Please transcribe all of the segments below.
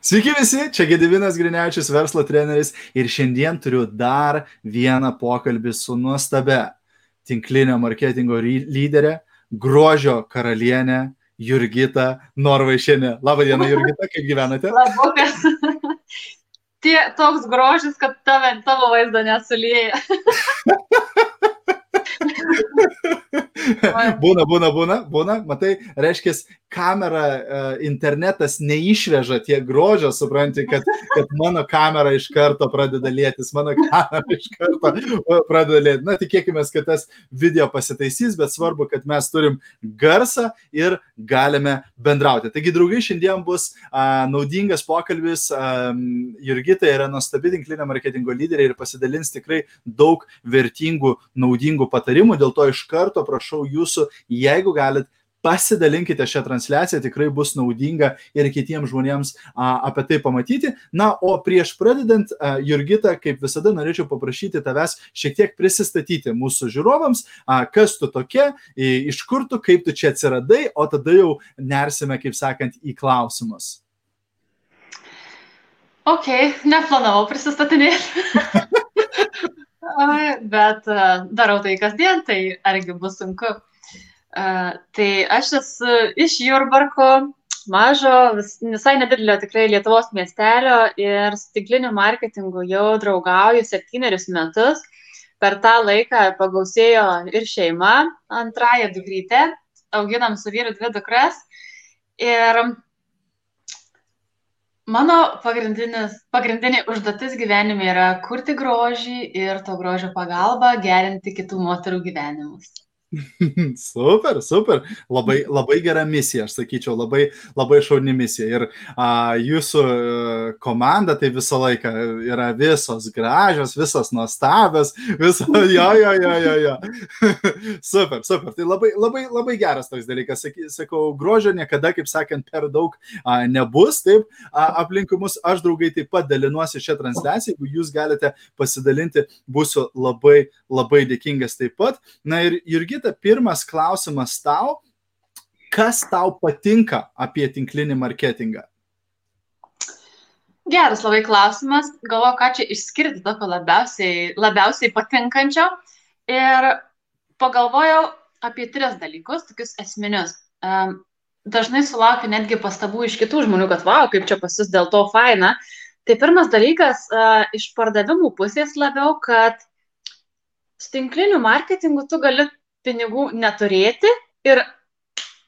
Sveiki visi, čia Gedivinas Grinevičius, verslo treneris ir šiandien turiu dar vieną pokalbį su nuostabe tinklinio marketingo lyderė, grožio karalienė Jurgita Norvaišienė. Labą dieną, Jurgita, kaip gyvenate? Labukas. Tie, toks grožis, kad tave, tavo vaizdo nesulėja. būna, būna, būna, būna, matai, reiškia, kamera, e, internetas neišveža tiek grožio, supranti, kad, kad mano kamera iš karto pradeda lėtis, mano kamera iš karto pradeda lėtis. Na, tikėkime, kad tas video pasitaisys, bet svarbu, kad mes turim garsą ir galime bendrauti. Taigi, draugai, šiandien bus a, naudingas pokalbis. A, Jurgita yra nuostabi tinklinio marketingo lyderė ir pasidalins tikrai daug vertingų, naudingų patarimų. Dėl to iš karto prašau jūsų, jeigu galit, pasidalinkite šią transliaciją, tikrai bus naudinga ir kitiems žmonėms a, apie tai pamatyti. Na, o prieš pradedant, a, Jurgita, kaip visada, norėčiau paprašyti tavęs šiek tiek prisistatyti mūsų žiūrovams, a, kas tu tokia, iš kur tu, kaip tu čia atsiradai, o tada jau nersime, kaip sakant, į klausimus. Ok, neplanavau prisistatinėti. Bet darau tai kasdien, tai argi bus sunku. Tai aš esu iš Jurbarko, mažo, visai nedidelio tikrai Lietuvos miestelio ir su tinkliniu marketingu jau draugauju septynerius metus. Per tą laiką pagausėjo ir šeima, antrąją dukrytę, auginam su vyru dvi dukras. Ir mano pagrindinė užduotis gyvenime yra kurti grožį ir to grožio pagalba gerinti kitų moterų gyvenimus. Super, super. Labai, labai gera misija, aš sakyčiau, labai, labai šauni misija. Ir a, jūsų e, komanda tai visą laiką yra visos gražios, visos nuostabios, visos, jo, jo, jo, jo, jo. super, super. Tai labai, labai, labai geras toks dalykas. Sakau, grožio niekada, kaip sakant, per daug a, nebus, taip, a, aplinkui mus aš draugai taip pat dalinuosi šią transliaciją, jeigu jūs galite pasidalinti, būsiu labai, labai dėkingas taip pat. Na ir irgi Jurgita, pirmas klausimas tau. Kas tau patinka apie tinklinį marketingą? Geras labai klausimas. Galvoju, ką čia išskirti tokio labiausiai, labiausiai patinkančio. Ir pagalvojau apie tris dalykus, tokius esminius. Dažnai sulaukiu netgi pastabų iš kitų žmonių, kad, wow, kaip čia pas jūs dėl to faina. Tai pirmas dalykas iš pardavimų pusės labiau, kad su tinkliniu marketingu tu gali pinigų neturėti ir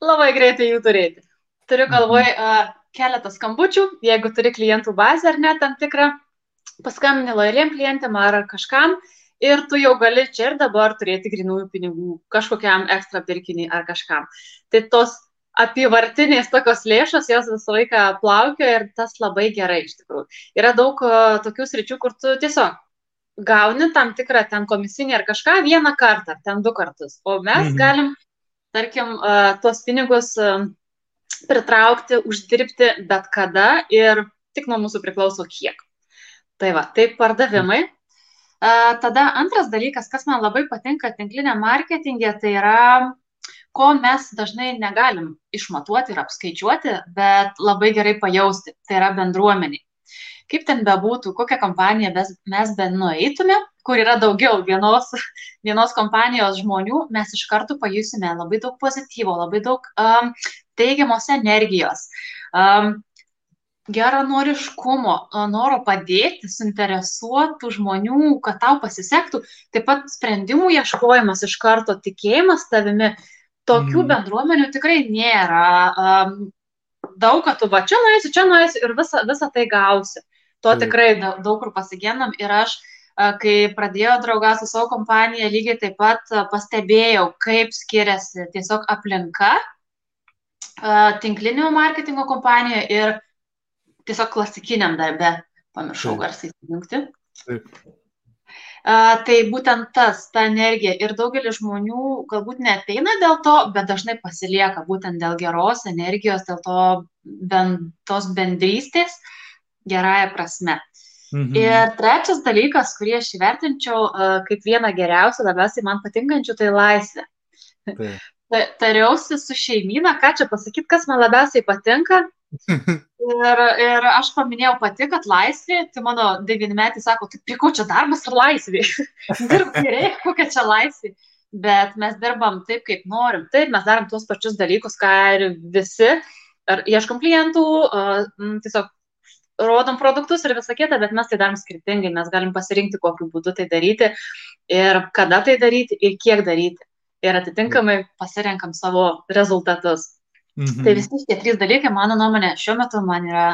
labai greitai jų turėti. Turiu mhm. galvoj uh, keletą skambučių, jeigu turi klientų bazę ar ne tam tikrą, paskambini lojaliem klientėm ar kažkam ir tu jau gali čia ir dabar turėti grinųjų pinigų kažkokiam ekstra pirkiniui ar kažkam. Tai tos apivartinės tokios lėšos, jos visą laiką plaukia ir tas labai gerai iš tikrųjų. Yra daug tokių sričių, kur tu tiesiog gauni tam tikrą ten komisinį ar kažką vieną kartą, ar ten du kartus. O mes mhm. galim, tarkim, tuos pinigus pritraukti, uždirbti bet kada ir tik nuo mūsų priklauso kiek. Tai va, taip pardavimai. Tada antras dalykas, kas man labai patinka tinklinė marketingė, tai yra, ko mes dažnai negalim išmatuoti ir apskaičiuoti, bet labai gerai pajausti. Tai yra bendruomeniai kaip ten bebūtų, kokią kompaniją mes, mes be nueitume, kur yra daugiau vienos, vienos kompanijos žmonių, mes iš karto pajusime labai daug pozityvo, labai daug um, teigiamos energijos. Um, geranoriškumo, noro padėti, suinteresuotų žmonių, kad tau pasisektų, taip pat sprendimų ieškojimas iš karto, tikėjimas tavimi, tokių mm. bendruomenių tikrai nėra. Um, daug, kad tu va čia nueisi, čia nueisi ir visą, visą tai gausi. To tikrai daug kur pasigendam ir aš, kai pradėjau draugauti su savo kompanija, lygiai taip pat pastebėjau, kaip skiriasi tiesiog aplinka tinklinio marketingo kompanijoje ir tiesiog klasikiniam darbe. Pamiršau garsiai įjungti. Uh, tai būtent tas, ta energija ir daugelis žmonių galbūt neteina dėl to, bet dažnai pasilieka būtent dėl geros energijos, dėl to ben, tos bendrystės. Gerąją prasme. Mhm. Ir trečias dalykas, kurį aš įvertinčiau kaip vieną geriausių, labiausiai man patinkančių, tai laisvė. Tai. Tariausi su šeimyna, ką čia pasakyti, kas man labiausiai patinka. Ir, ir aš paminėjau pati, kad laisvė, tai mano devynmetį sako, tai prie ko čia darbas ir laisvė? Dirbti reikia, kokia čia laisvė. Bet mes dirbam taip, kaip norim. Taip, mes darom tuos pačius dalykus, ką ir visi. Ar ieškom klientų, tiesiog rodom produktus ir visą kitą, bet mes tai darom skirtingai. Mes galim pasirinkti, kokiu būdu tai daryti ir kada tai daryti ir kiek daryti. Ir atitinkamai pasirenkam savo rezultatus. Mhm. Tai visi šitie trys dalykai, mano nuomonė, šiuo metu man yra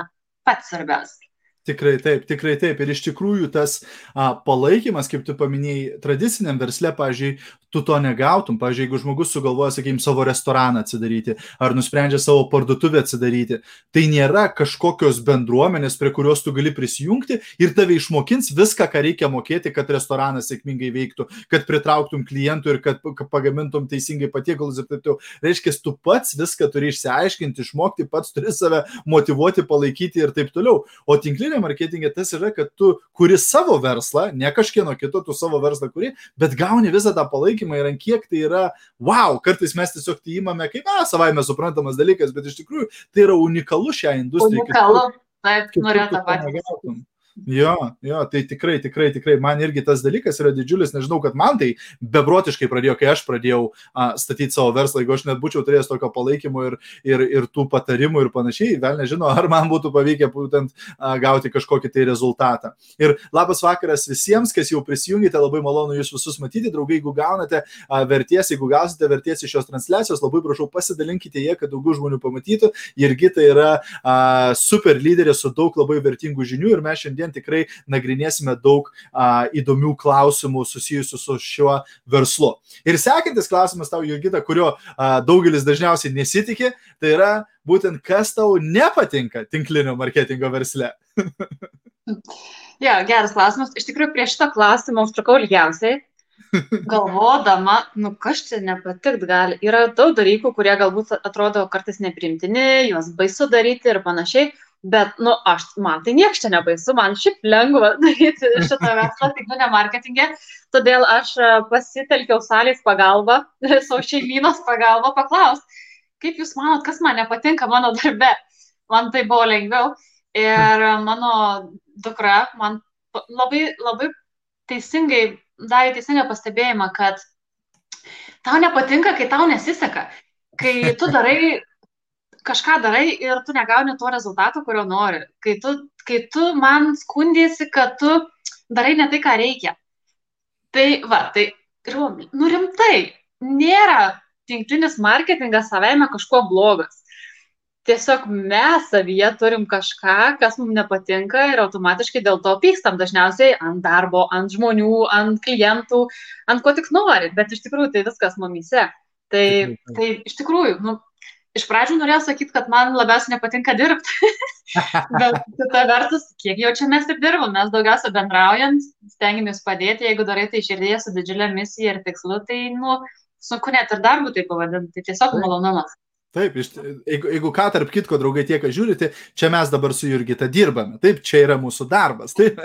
pats svarbiausias. Tikrai taip, tikrai taip. Ir iš tikrųjų tas a, palaikymas, kaip tu paminėjai, tradiciniam versle, pažiūrėjau, tu to negautum. Pavyzdžiui, jeigu žmogus sugalvoja, sakykime, savo restoraną atsidaryti ar nusprendžia savo parduotuvę atsidaryti, tai nėra kažkokios bendruomenės, prie kurios tu gali prisijungti ir tave išmokins viską, ką reikia mokėti, kad restoranas sėkmingai veiktų, kad pritrauktum klientų ir kad pagamintum teisingai patiekalus ir taip toliau. Reiškia, tu pats viską turi išsiaiškinti, išmokti, pats turi save motivuoti, palaikyti ir taip toliau. O tinklinė marketingė tas yra, kad tu kuri savo verslą, ne kažkieno kito, tu savo verslą kuri, bet gauni visą tą palaikymą palaikymą ir ant kiek tai yra, wow, kartais mes tiesiog tai įmame kaip, na, savaime suprantamas dalykas, bet iš tikrųjų tai yra unikalu šią industriją. Unikalu, taip, norėjau tą patį. Jo, jo, tai tikrai, tikrai, tikrai, man irgi tas dalykas yra didžiulis, nežinau, kad man tai bebrotiškai pradėjo, kai aš pradėjau a, statyti savo verslą, jeigu aš net būčiau turėjęs tokio palaikymo ir, ir, ir tų patarimų ir panašiai, vėl nežinau, ar man būtų pavykę būtent a, gauti kažkokį tai rezultatą. Ir labas vakaras visiems, kas jau prisijungite, labai malonu jūs visus matyti, draugai, jeigu gaunate a, verties, jeigu gausite verties iš šios transliacijos, labai prašau pasidalinkite ją, kad daugiau žmonių pamatytų. Irgi tai yra a, super lyderė su daug labai vertingų žinių ir mes šiandien šiandien tikrai nagrinėsime daug a, įdomių klausimų susijusių su šiuo verslu. Ir sekantis klausimas tau, Jurgita, kurio a, daugelis dažniausiai nesitikė, tai yra būtent kas tau nepatinka tinklinio marketingo versle. ja, geras klausimas. Iš tikrųjų, prie šito klausimo užtrukau ilgiausiai. Galvodama, nu kas čia nepatikt gali. Yra daug dalykų, kurie galbūt atrodo kartais neprimtini, juos baisu daryti ir panašiai. Bet, nu, aš, man tai nieks čia nebaisu, man šiaip lengva daryti šitą verslą, tik ne marketingė. Todėl aš e, pasitelkiau salės pagalbą, savo šeimynos pagalbą, paklaus, kaip jūs manot, kas man nepatinka mano darbe. Man tai buvo lengviau. Ir mano dukra man labai, labai teisingai darė teisingą pastebėjimą, kad tau nepatinka, kai tau nesiseka. Kai tu darai kažką darai ir tu negauni to rezultato, kurio nori. Kai tu, kai tu man skundėsi, kad tu darai ne tai, ką reikia. Tai va, tai, nu rimtai, nėra tinklinis marketingas savaime kažkuo blogas. Tiesiog mes savyje turim kažką, kas mums nepatinka ir automatiškai dėl to pykstam dažniausiai ant darbo, ant žmonių, ant klientų, ant ko tik nori, bet iš tikrųjų tai viskas mumise. Tai, tai iš tikrųjų, nu, iš pradžių norėjau sakyti, kad man labiausiai nepatinka dirbti. Bet kita vertus, kiek jau čia mes ir dirbam, mes daugiausia bendraujant, stengiamės padėti, jeigu darai tai širdėje su didžiulė misija ir tikslu, tai, nu, sunku net ir darbu tai pavadinti, tai tiesiog malonumas. Taip, iš, jeigu, jeigu ką, tarp kitko, draugai, tie, kas žiūrite, čia mes dabar su Jurgita dirbame. Taip, čia yra mūsų darbas. Taip,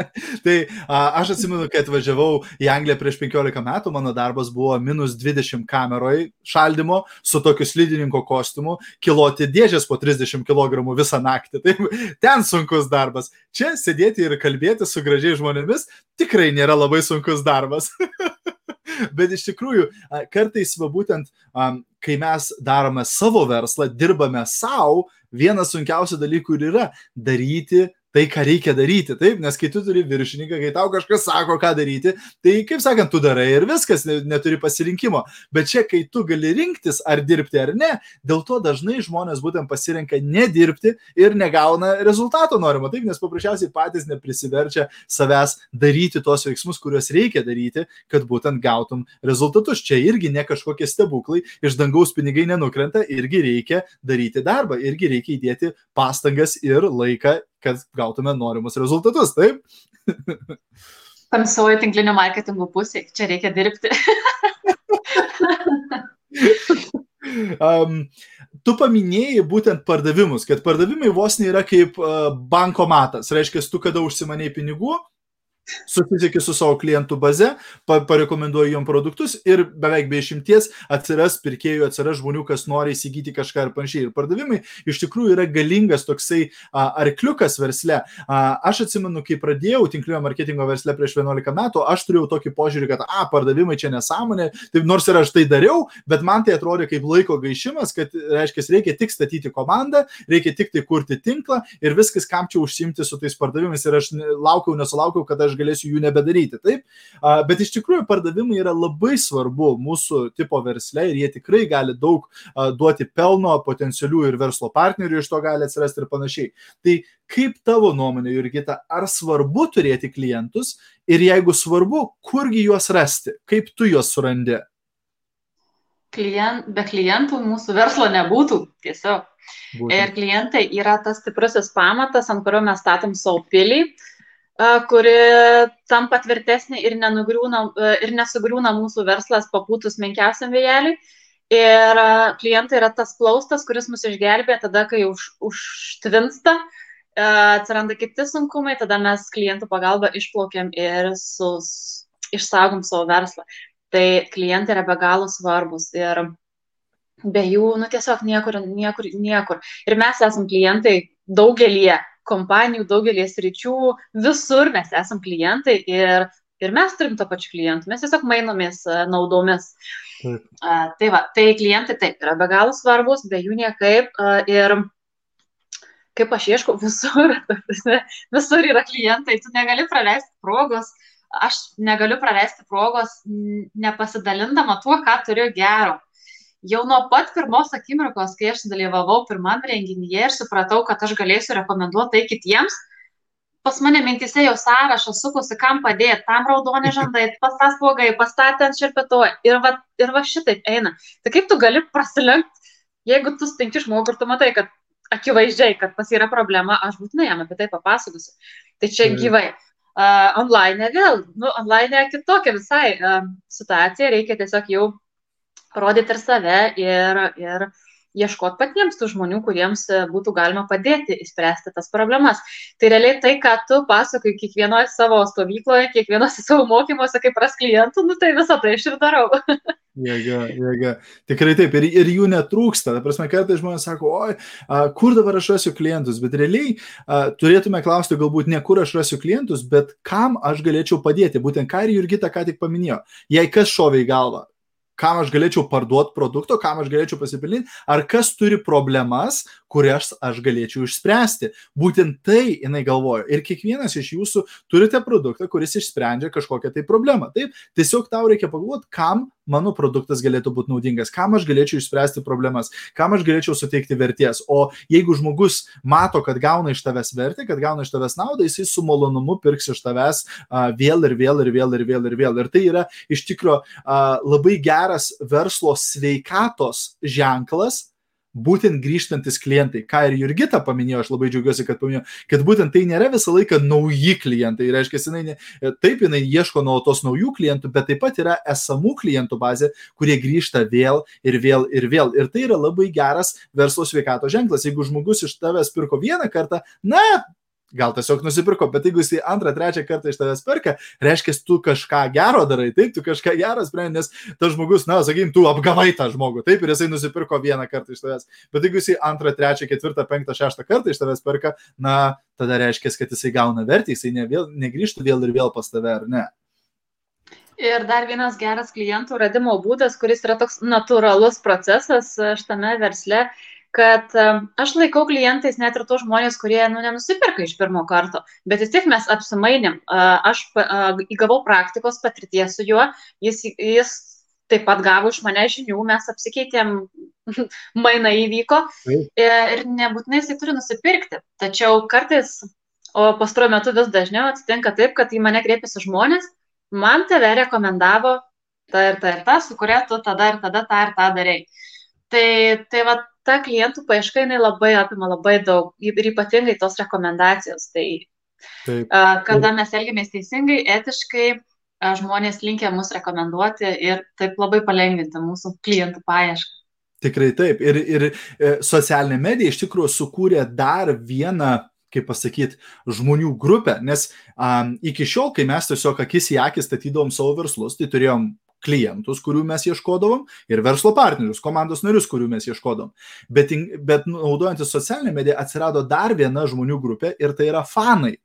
tai a, aš atsimenu, kai atvažiavau į Angliją prieš 15 metų, mano darbas buvo minus 20 kameroj šaldymo su tokiu slidininko kostiumu, kiloti dėžės po 30 kg visą naktį. Taip, ten sunkus darbas. Čia sėdėti ir kalbėti su gražiai žmonėmis tikrai nėra labai sunkus darbas. Bet iš tikrųjų, kartais va būtent, kai mes darome savo verslą, dirbame savo, vienas sunkiausių dalykų ir yra daryti tai, ką reikia daryti. Taip, nes kai tu turi viršininką, kai tau kažkas sako, ką daryti, tai, kaip sakant, tu darai ir viskas, neturi pasirinkimo. Bet čia, kai tu gali rinktis, ar dirbti ar ne, dėl to dažnai žmonės būtent pasirenka nedirbti ir negauna rezultato norimo. Taip, nes paprasčiausiai patys neprisiverčia savęs daryti tos veiksmus, kuriuos reikia daryti, kad būtent gautum rezultatus. Čia irgi ne kažkokie stebuklai, iš dangaus pinigai nenukrenta, irgi reikia daryti darbą, irgi reikia įdėti pastangas ir laiką kad gautume norimus rezultatus, taip? Tamsioji tinklinio marketingo pusė, čia reikia dirbti. um, tu paminėjai būtent pardavimus, kad pardavimai vos nėra kaip uh, bankomatas. Reiškia, tu kada užsimanėjai pinigų, susisieki su savo klientų baze, pa, parekomenduoji jom produktus ir beveik be išimties atsiras pirkėjų, atsiras žmonių, kas nori įsigyti kažką ir panašiai. Ir pardavimai iš tikrųjų yra galingas toksai a, arkliukas versle. A, aš atsimenu, kai pradėjau tinklinio marketingo versle prieš 11 metų, aš turėjau tokį požiūrį, kad, a, pardavimai čia nesąmonė, taip nors ir aš tai dariau, bet man tai atrodė kaip laiko gaišimas, kad, reiškia, reikia tik statyti komandą, reikia tik tai kurti tinklą ir viskas, kam čia užsimti su tais pardavimais. Ir aš laukiau, nesulaukiau, kada aš galėsiu jų nebedaryti. Taip, bet iš tikrųjų pardavimai yra labai svarbu mūsų tipo versle ir jie tikrai gali daug duoti pelno, potencialių ir verslo partnerių iš to gali atsirasti ir panašiai. Tai kaip tavo nuomonė, Jurgita, ar svarbu turėti klientus ir jeigu svarbu, kurgi juos rasti, kaip tu juos surandi? Klient, be klientų mūsų verslo nebūtų tiesiog. Būtent. Ir klientai yra tas stiprusis pamatas, ant kurio mes statom savo pilį. Uh, kuri tampa tvirtesnė ir, ir nesugriūna mūsų verslas papūtus menkiausiam vėjeliui. Ir klientai yra tas plaustas, kuris mus išgelbė tada, kai už, užtvinsta, atsiranda kiti sunkumai, tada mes klientų pagalba išplaukiam ir su, išsaugom savo verslą. Tai klientai yra be galo svarbus ir be jų, nu tiesiog niekur, niekur, niekur. Ir mes esam klientai daugelie kompanijų daugelį sričių, visur mes esam klientai ir, ir mes turim to pačiu klientų, mes tiesiog mainomės naudomis. Taip. Uh, tai va, tai klientai taip yra be galo svarbus, be jų niekaip uh, ir kaip aš ieškau visur, visur yra klientai, tu negali praleisti progos, aš negaliu praleisti progos nepasidalindama tuo, ką turiu gero jau nuo pat pirmos akimirkos, kai aš dalyvavau pirmam renginyje ir supratau, kad aš galėsiu rekomenduoti tai kitiems, pas mane mintise jau sąrašas sukusi, kam padėti, tam raudoni žandai, pas tas blogai, pas tą ten šerpetuoja. Ir va, ir va šitaip eina. Tai kaip tu gali prasilenkti, jeigu tu stinki žmogų ir tu matai, kad akivaizdžiai, kad pas yra problema, aš būtinai jam apie tai papasakosiu. Tai čia mm. gyvai. Uh, online vėl, nu, online kitokia visai uh, situacija, reikia tiesiog jau rodyti ir save ir, ir ieškoti patiems tų žmonių, kuriems e, būtų galima padėti įspręsti tas problemas. Tai realiai tai, ką tu pasakai kiekvienoje savo stovykloje, kiekvienose savo mokymuose, kaip pras klientų, nu tai visą tai aš ir darau. Jėga, jėga. Tikrai taip, ir, ir jų netrūksta. Ta prasme, kartais žmonės sako, oi, a, kur dabar aš rasiu klientus, bet realiai a, turėtume klausti galbūt ne kur aš rasiu klientus, bet kam aš galėčiau padėti. Būtent ką ir Jurgita ką tik paminėjo. Jei kas šovė į galvą, kam aš galėčiau parduoti produkto, kam aš galėčiau pasipelnyti, ar kas turi problemas, kurias aš galėčiau išspręsti. Būtent tai jinai galvoja. Ir kiekvienas iš jūsų turite produktą, kuris išsprendžia kažkokią tai problemą. Taip, tiesiog tau reikia pagalvoti, kam mano produktas galėtų būti naudingas, kam aš galėčiau išspręsti problemas, kam aš galėčiau suteikti vertės. O jeigu žmogus mato, kad gauna iš tavęs vertę, kad gauna iš tavęs naudą, jisai su malonumu pirks iš tavęs uh, vėl ir vėl ir vėl ir vėl ir vėl. Ir tai yra iš tikrųjų labai geras verslo sveikatos ženklas, būtent grįžtantis klientai. Ką ir Jurgita paminėjo, aš labai džiaugiuosi, kad paminėjo, kad būtent tai nėra visą laiką nauji klientai. Reiškia, jinai ne, taip jinai ieško nuolatos naujų klientų, bet taip pat yra esamų klientų bazė, kurie grįžta vėl ir vėl ir vėl. Ir tai yra labai geras verslo sveikato ženklas. Jeigu žmogus iš tavęs pirko vieną kartą, na, gal tiesiog nusipirko, bet jeigu jis antrą, trečią kartą iš tavęs perka, reiškia, tu kažką gero darai, taip, tu kažką gero sprendi, nes tas žmogus, na, sakykim, tu apgavai tą žmogų, taip, ir jisai nusipirko vieną kartą iš tavęs. Bet jeigu jisai antrą, trečią, ketvirtą, penktą, šeštą kartą iš tavęs perka, na, tada reiškia, kad jisai gauna vertę, jisai ne vėl, negrįžtų vėl ir vėl pas tave, ar ne? Ir dar vienas geras klientų radimo būdas, kuris yra toks natūralus procesas šitame versle, kad aš laikau klientais net ir tos žmonės, kurie nu, nenusipirka iš pirmo karto, bet vis tiek mes apsimainėm. Aš įgavau praktikos patirties su juo, jis, jis taip pat gavo iš mane žinių, mes apsikeitėm, maina įvyko ir nebūtinai jisai turi nusipirkti. Tačiau kartais, o pastaruoju metu vis dažniau atsitinka taip, kad į mane kreipiasi žmonės, man tave rekomendavo ta ir ta ir ta, su kuria tu tada ir tada tą ir tą darai. Tai, tai va, ta klientų paieška jinai labai apima labai daug ir ypatingai tos rekomendacijos. Tai Taip. kada mes elgiamės teisingai, etiškai, žmonės linkia mus rekomenduoti ir taip labai palengvinti mūsų klientų paiešką. Tikrai taip. Ir, ir e, socialinė medija iš tikrųjų sukūrė dar vieną kaip pasakyti, žmonių grupę, nes um, iki šiol, kai mes tiesiog akis į akį statydom savo verslus, tai turėjom klientus, kurių mes ieškodavom, ir verslo partnerius, komandos narius, kurių mes ieškodavom. Bet, bet naudojantis socialinė medija atsirado dar viena žmonių grupė ir tai yra fanai.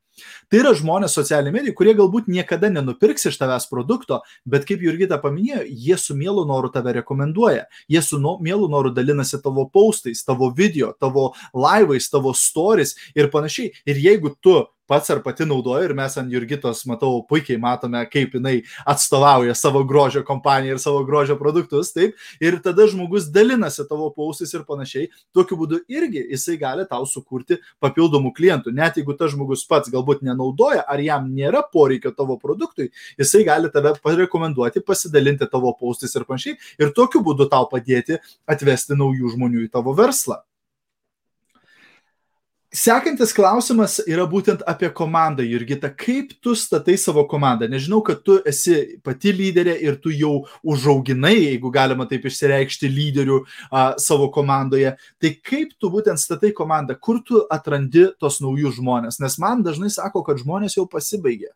Tai yra žmonės socialiniai medijai, kurie galbūt niekada nenupirks iš tavęs produkto, bet kaip Jurgita paminėjo, jie su mielu noru tave rekomenduoja, jie su no, mielu noru dalinasi tavo paustais, tavo video, tavo laivais, tavo stories ir panašiai. Ir jeigu tu pats ar pati naudoju ir mes ant Jurgitos, matau, puikiai matome, kaip jinai atstovauja savo grožio kompaniją ir savo grožio produktus, taip, ir tada žmogus dalinasi tavo paustais ir panašiai, tokiu būdu irgi jisai gali tau sukurti papildomų klientų, net jeigu tas žmogus pats galbūt nenaudoja, ar jam nėra poreikio tavo produktui, jisai gali tave parekomenduoti, pasidalinti tavo paustais ir panašiai, ir tokiu būdu tau padėti atvesti naujų žmonių į tavo verslą. Sekantis klausimas yra būtent apie komandą, Jurgita. Kaip tu statai savo komandą? Nežinau, kad tu esi pati lyderė ir tu jau užauginai, jeigu galima taip išsireikšti, lyderių a, savo komandoje. Tai kaip tu būtent statai komandą? Kur tu atrandi tos naujus žmonės? Nes man dažnai sako, kad žmonės jau pasibaigė.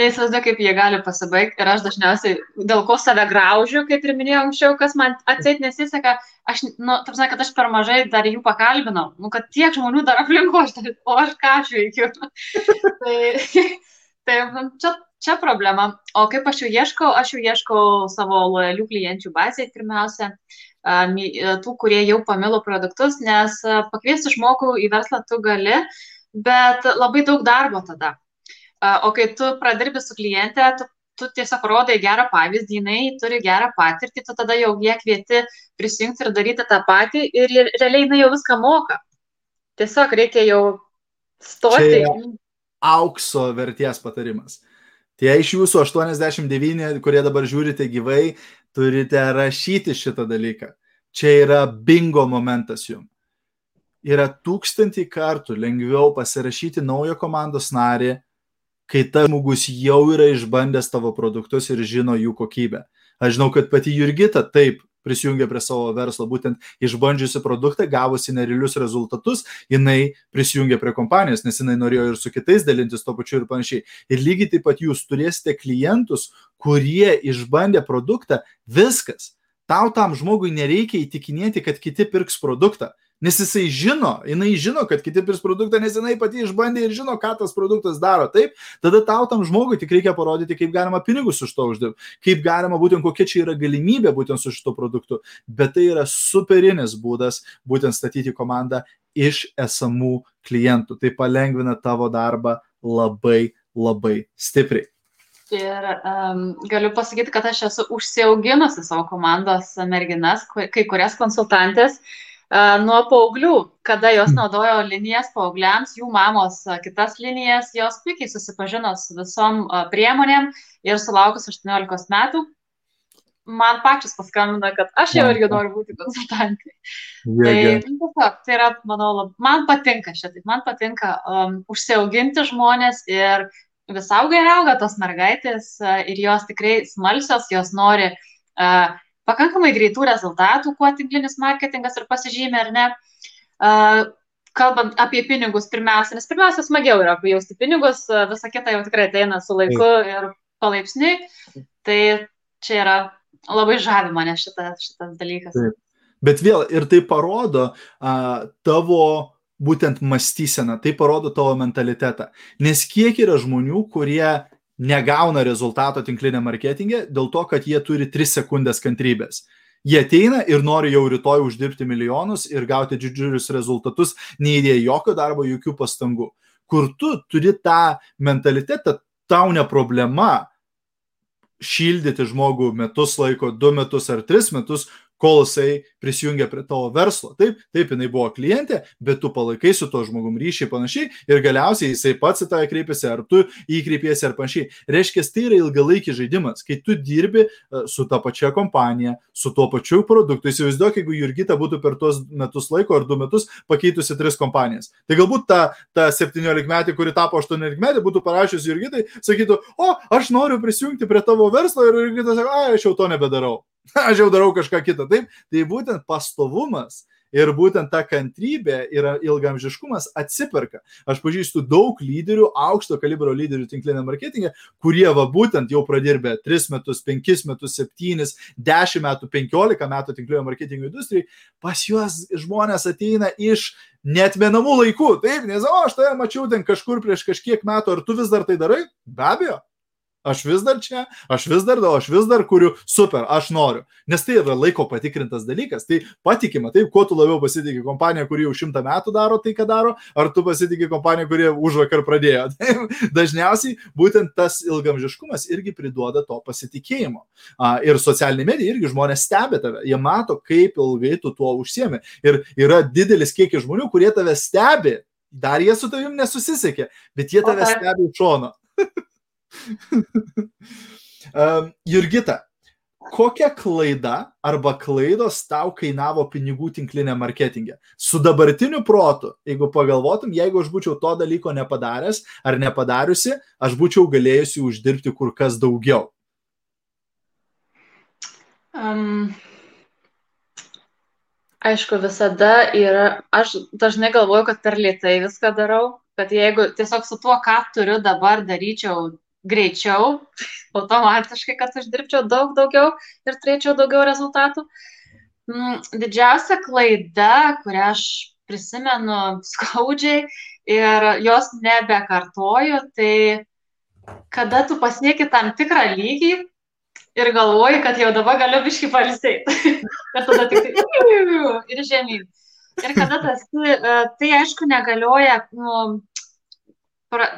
Neįsivaizduoju, kaip jie gali pasibaigti ir aš dažniausiai dėl ko save graužiu, kaip ir minėjau anksčiau, kas man atseit nesiseka, aš, nu, tam sakė, kad aš per mažai dar jų pakalbinau, nu, kad tiek žmonių dar aplinko, o aš ką aš veikiu. tai tai nu, čia, čia problema. O kaip aš jų ieškau, aš jų ieškau savo lojalių klienčių bazėje pirmiausia tų, kurie jau pamilo produktus, nes pakviesti žmogų į verslą tu gali, bet labai daug darbo tada. O kai tu pradirbi su kliente, tu, tu tiesiog rodai gerą pavyzdį, jinai turi gerą patirtį, tu tada jau ją kvieti prisijungti ir daryti tą patį ir realiai jinai jau viską moka. Tiesiog reikia jau stoti. Aukso verties patarimas. Tie iš jūsų 89, kurie dabar žiūrite gyvai, turite rašyti šitą dalyką. Čia yra bingo momentas jums. Yra tūkstantį kartų lengviau pasirašyti naują komandos narį, kai tas žmogus jau yra išbandęs tavo produktus ir žino jų kokybę. Aš žinau, kad pati Jurgita taip prisijungė prie savo verslo, būtent išbandžiusi produktą, gavusi nerealius rezultatus, jinai prisijungė prie kompanijos, nes jinai norėjo ir su kitais dalintis to pačiu ir panašiai. Ir lygiai taip pat jūs turėsite klientus, kurie išbandė produktą, viskas. Tau tam žmogui nereikia įtikinėti, kad kiti pirks produktą. Nes jisai žino, jinai žino, kad kiti pirs produktą, nes jinai pati išbandė ir žino, ką tas produktas daro. Taip, tada tau tam žmogui tik reikia parodyti, kaip galima pinigus už to uždirbti, kaip galima būtent kokia čia yra galimybė būtent su šito produktu. Bet tai yra superinis būdas būtent statyti komandą iš esamų klientų. Tai palengvina tavo darbą labai, labai stipriai. Ir um, galiu pasakyti, kad aš esu užsiauginusi savo komandos merginas, kai kurias konsultantės, uh, nuo paauglių, kada jos hmm. naudojo linijas paaugliams, jų mamos kitas linijas, jos puikiai susipažino su visom priemonėm ir sulaukus 18 metų, man pačias paskambina, kad aš jau irgi noriu būti konsultantė. Yeah, tai, yeah. Tiesiog, tai yra, manau, lab, man patinka šitai, man patinka um, užsiauginti žmonės ir vis auga ir auga tos mergaitės uh, ir jos tikrai smalsios, jos nori uh, pakankamai greitų rezultatų, kuo tinklinis marketingas ir pasižymė, ar ne. Uh, kalbant apie pinigus pirmiausia, nes pirmiausia smagiau yra pajausti pinigus, visa kita jau tikrai ateina su laiku ir palaipsniui. Tai čia yra labai žavi mane šitas, šitas dalykas. Taip. Bet vėl ir tai parodo uh, tavo būtent mąstyseną, tai parodo tavo mentalitetą. Nes kiek yra žmonių, kurie negauna rezultato tinklinė marketingė dėl to, kad jie turi 3 sekundės kantrybės. Jie ateina ir nori jau rytoj uždirbti milijonus ir gauti didžiulius rezultatus, neįdėję jokio darbo, jokių pastangų. Kur tu turi tą mentalitetą, tau ne problema šildyti žmogų metus laiko, du metus ar tris metus, kol jisai prisijungia prie tavo verslo. Taip, taip, jinai buvo klientė, bet tu palaikai su to žmogum ryšiai panašiai ir galiausiai jisai pats į tave kreipiasi, ar tu įkreipiesi ar panašiai. Reiškia, tai yra ilgalaikis žaidimas, kai tu dirbi e, su ta pačia kompanija, su tuo pačiu produktu. Įsivaizduok, jeigu Jurgita būtų per tuos metus laiko ar du metus pakeitusi tris kompanijas. Tai galbūt ta, ta 17 metė, kuri tapo 18 metė, būtų parašiusi Jurgitai, sakytų, o, aš noriu prisijungti prie tavo verslo ir Jurgita sako, a, aš jau to nebedarau. aš jau darau kažką kitą. Taip, tai būtent pastovumas Ir būtent ta kantrybė ir ilgamžiškumas atsiperka. Aš pažįstu daug lyderių, aukšto kalibro lyderių tinklinė marketingė, kurie va būtent jau pradirbė 3 metus, 5 metus, 7, 10 metų, 15 metų tinklinio marketingo industrijai. Pas juos žmonės ateina iš netmenamų laikų. Taip, nes, o, aš tave mačiau ten kažkur prieš kažkiek metų, ar tu vis dar tai darai? Be abejo. Aš vis dar čia, aš vis dar, aš vis dar kuriu, super, aš noriu. Nes tai yra laiko patikrintas dalykas. Tai patikima, taip, kuo tu labiau pasitikė kompanija, kuri jau šimtą metų daro tai, ką daro, ar tu pasitikė kompanija, kurie už vakar pradėjo. Taip, dažniausiai būtent tas ilgamžiškumas irgi priduoda to pasitikėjimo. Ir socialinė medija irgi žmonės stebi tave, jie mato, kaip ilgai tu tuo užsiemi. Ir yra didelis kiekis žmonių, kurie tave stebi. Dar jie su tavim nesusisiekė, bet jie tave stebi iš šono. um, Jurgita, kokia klaida arba klaidos tau kainavo pinigų tinklinė marketingė? Su dabartiniu protu, jeigu pagalvotum, jeigu aš būčiau to dalyko nepadaręs ar nepadariusi, aš būčiau galėjusi uždirbti kur kas daugiau. Um, aišku, visada yra, aš dažnai galvoju, kad per lietai viską darau, kad jeigu tiesiog su tuo, ką turiu dabar, daryčiau greičiau, automatiškai, kad uždirbčiau daug daugiau ir turėčiau daugiau rezultatų. Mm, didžiausia klaida, kurią aš prisimenu skaudžiai ir jos nebekartoju, tai kada tu pasieki tam tikrą lygį ir galvoji, kad jau dabar galiu biški palsėti. ir tada tik tai ir žemyn. Ir kada tas, tai aišku negalioja nu,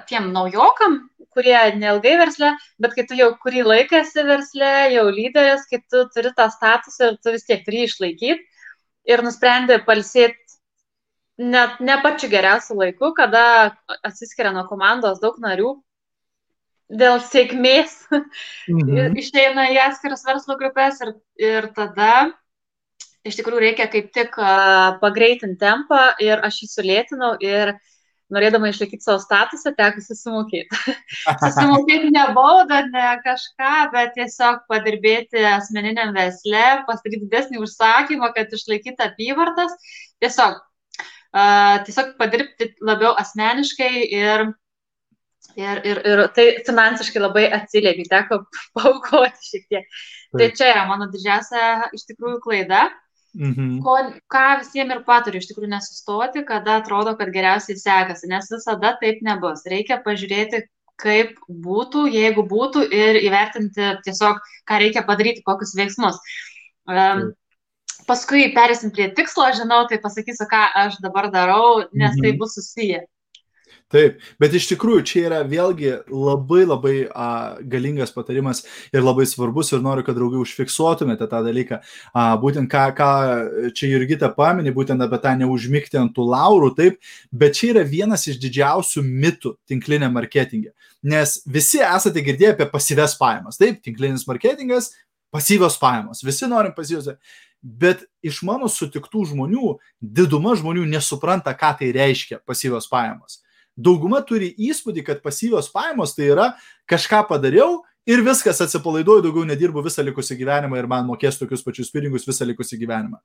tiem naujokam, kurie neilgai versle, bet kai tu jau kurį laiką esi versle, jau lyderis, kai tu turi tą statusą ir tu vis tiek turi išlaikyti ir nusprendė palsėti net ne pačiu geriausiu laiku, kada atsiskiria nuo komandos daug narių dėl sėkmės mhm. išeina į atskiras verslo grupės ir, ir tada iš tikrųjų reikia kaip tik uh, pagreitinti tempą ir aš jį sulėtinau ir uh, norėdama išlaikyti savo statusą, teko susimokėti. susimokėti ne baudą, ne kažką, bet tiesiog padirbėti asmeniniam versle, pasidaryti didesnį užsakymą, kad išlaikyti apyvartas. Tiesiog, uh, tiesiog padirbti labiau asmeniškai ir Ir, ir, ir tai finansiškai labai atsiliepia, teko paukoti šiek tiek. Tai čia yra mano didžiausia iš tikrųjų klaida. Mhm. Ko, ką visiems ir patariu, iš tikrųjų nesustoti, kada atrodo, kad geriausiai sekasi, nes visada taip nebus. Reikia pažiūrėti, kaip būtų, jeigu būtų ir įvertinti tiesiog, ką reikia padaryti, kokius veiksmus. Um, paskui perėsim prie tikslo, žinau, tai pasakysiu, ką aš dabar darau, nes tai mhm. tai bus susiję. Taip, bet iš tikrųjų čia yra vėlgi labai labai a, galingas patarimas ir labai svarbus ir noriu, kad draugai užfiksuotumėte tą dalyką. A, būtent ką, ką čia Jurgita paminė, būtent apie tą neužmygti ant tų laurų, taip, bet čia yra vienas iš didžiausių mitų tinklinė marketingė. Nes visi esate girdėję apie pasyves pajamas. Taip, tinklinis marketingas, pasyvios pajamos. Visi norim pasyvios. Bet iš mano sutiktų žmonių, diduma žmonių nesupranta, ką tai reiškia pasyvios pajamos dauguma turi įspūdį, kad pasyvios pajamos tai yra kažką padariau ir viskas atsipalaiduoju, daugiau nedirbu visą likusį gyvenimą ir man mokės tokius pačius pinigus visą likusį gyvenimą.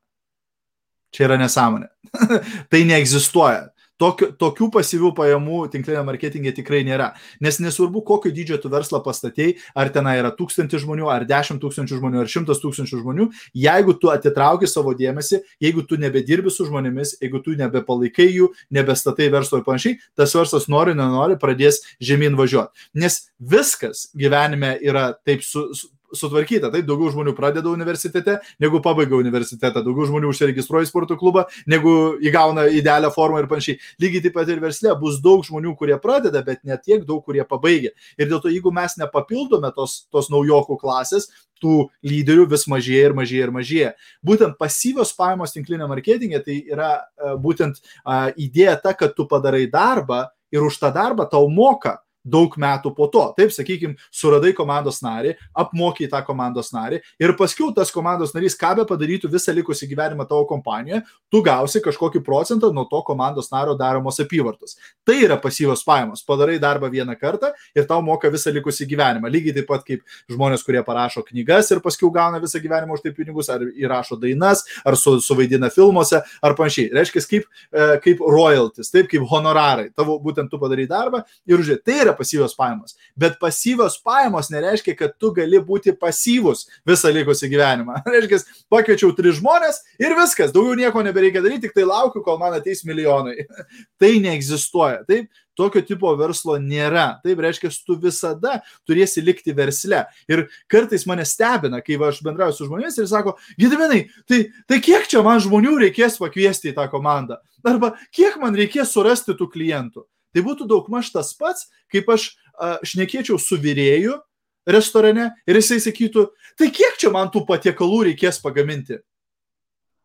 Čia yra nesąmonė. tai neegzistuoja. Tokio, tokių pasyvių pajamų tinklinė marketingė tikrai nėra. Nes nesvarbu, kokio dydžio tu verslą pastatėjai, ar ten yra tūkstantis žmonių, ar dešimt tūkstančių žmonių, ar šimtas tūkstančių žmonių, jeigu tu atitrauki savo dėmesį, jeigu tu nebedirbi su žmonėmis, jeigu tu nebepalaikai jų, nebestatai verslo ir panašiai, tas verslas nori, nenori, pradės žemyn važiuoti. Nes viskas gyvenime yra taip su, su sutvarkyta. Taip, daugiau žmonių pradeda universitete, negu pabaiga universitetą, daugiau žmonių užsiregistruoja į sporto klubą, negu įgauna idealią formą ir panašiai. Lygiai taip pat ir versle bus daug žmonių, kurie pradeda, bet ne tiek daug, kurie pabaigia. Ir dėl to, jeigu mes nepapildome tos, tos naujokų klasės, tų lyderių vis mažėja ir mažėja ir mažėja. Būtent pasyvios pajamos tinklinė marketingė tai yra uh, būtent uh, idėja ta, kad tu padarai darbą ir už tą darbą tau moka daug metų po to. Taip, sakykime, suradai komandos narį, apmokai tą komandos narį ir paskui tas komandos narys, ką be padarytų visą likusį gyvenimą tavo kompanijoje, tu gausi kažkokį procentą nuo to komandos nario daromos apyvartos. Tai yra pasyvos pajamos. Padarai darbą vieną kartą ir tau moka visą likusį gyvenimą. Lygiai taip pat kaip žmonės, kurie parašo knygas ir paskui gauna visą gyvenimą už tai pinigus, ar įrašo dainas, ar su, suvaidina filmuose, ar panašiai. Reiškia, kaip, e, kaip royalties, taip kaip honorarai. Tavo būtent tu padarai darbą ir už tai yra pasyvios pajamos. Bet pasyvios pajamos nereiškia, kad tu gali būti pasyvus visą likusį gyvenimą. Reiškia, pakviečiau tris žmonės ir viskas, daugiau nieko nebereikia daryti, tik tai laukiu, kol man ateis milijonai. tai neegzistuoja. Taip, Tokio tipo verslo nėra. Taip reiškia, tu visada turėsi likti versle. Ir kartais mane stebina, kai aš bendrauju su žmonėmis ir sako, Gediminai, tai, tai kiek čia man žmonių reikės pakviesti į tą komandą? Arba kiek man reikės surasti tų klientų? Tai būtų daugmaž tas pats, kaip aš a, šnekėčiau su vyrėju restorane ir jisai sakytų, tai kiek čia man tų patiekalų reikės pagaminti?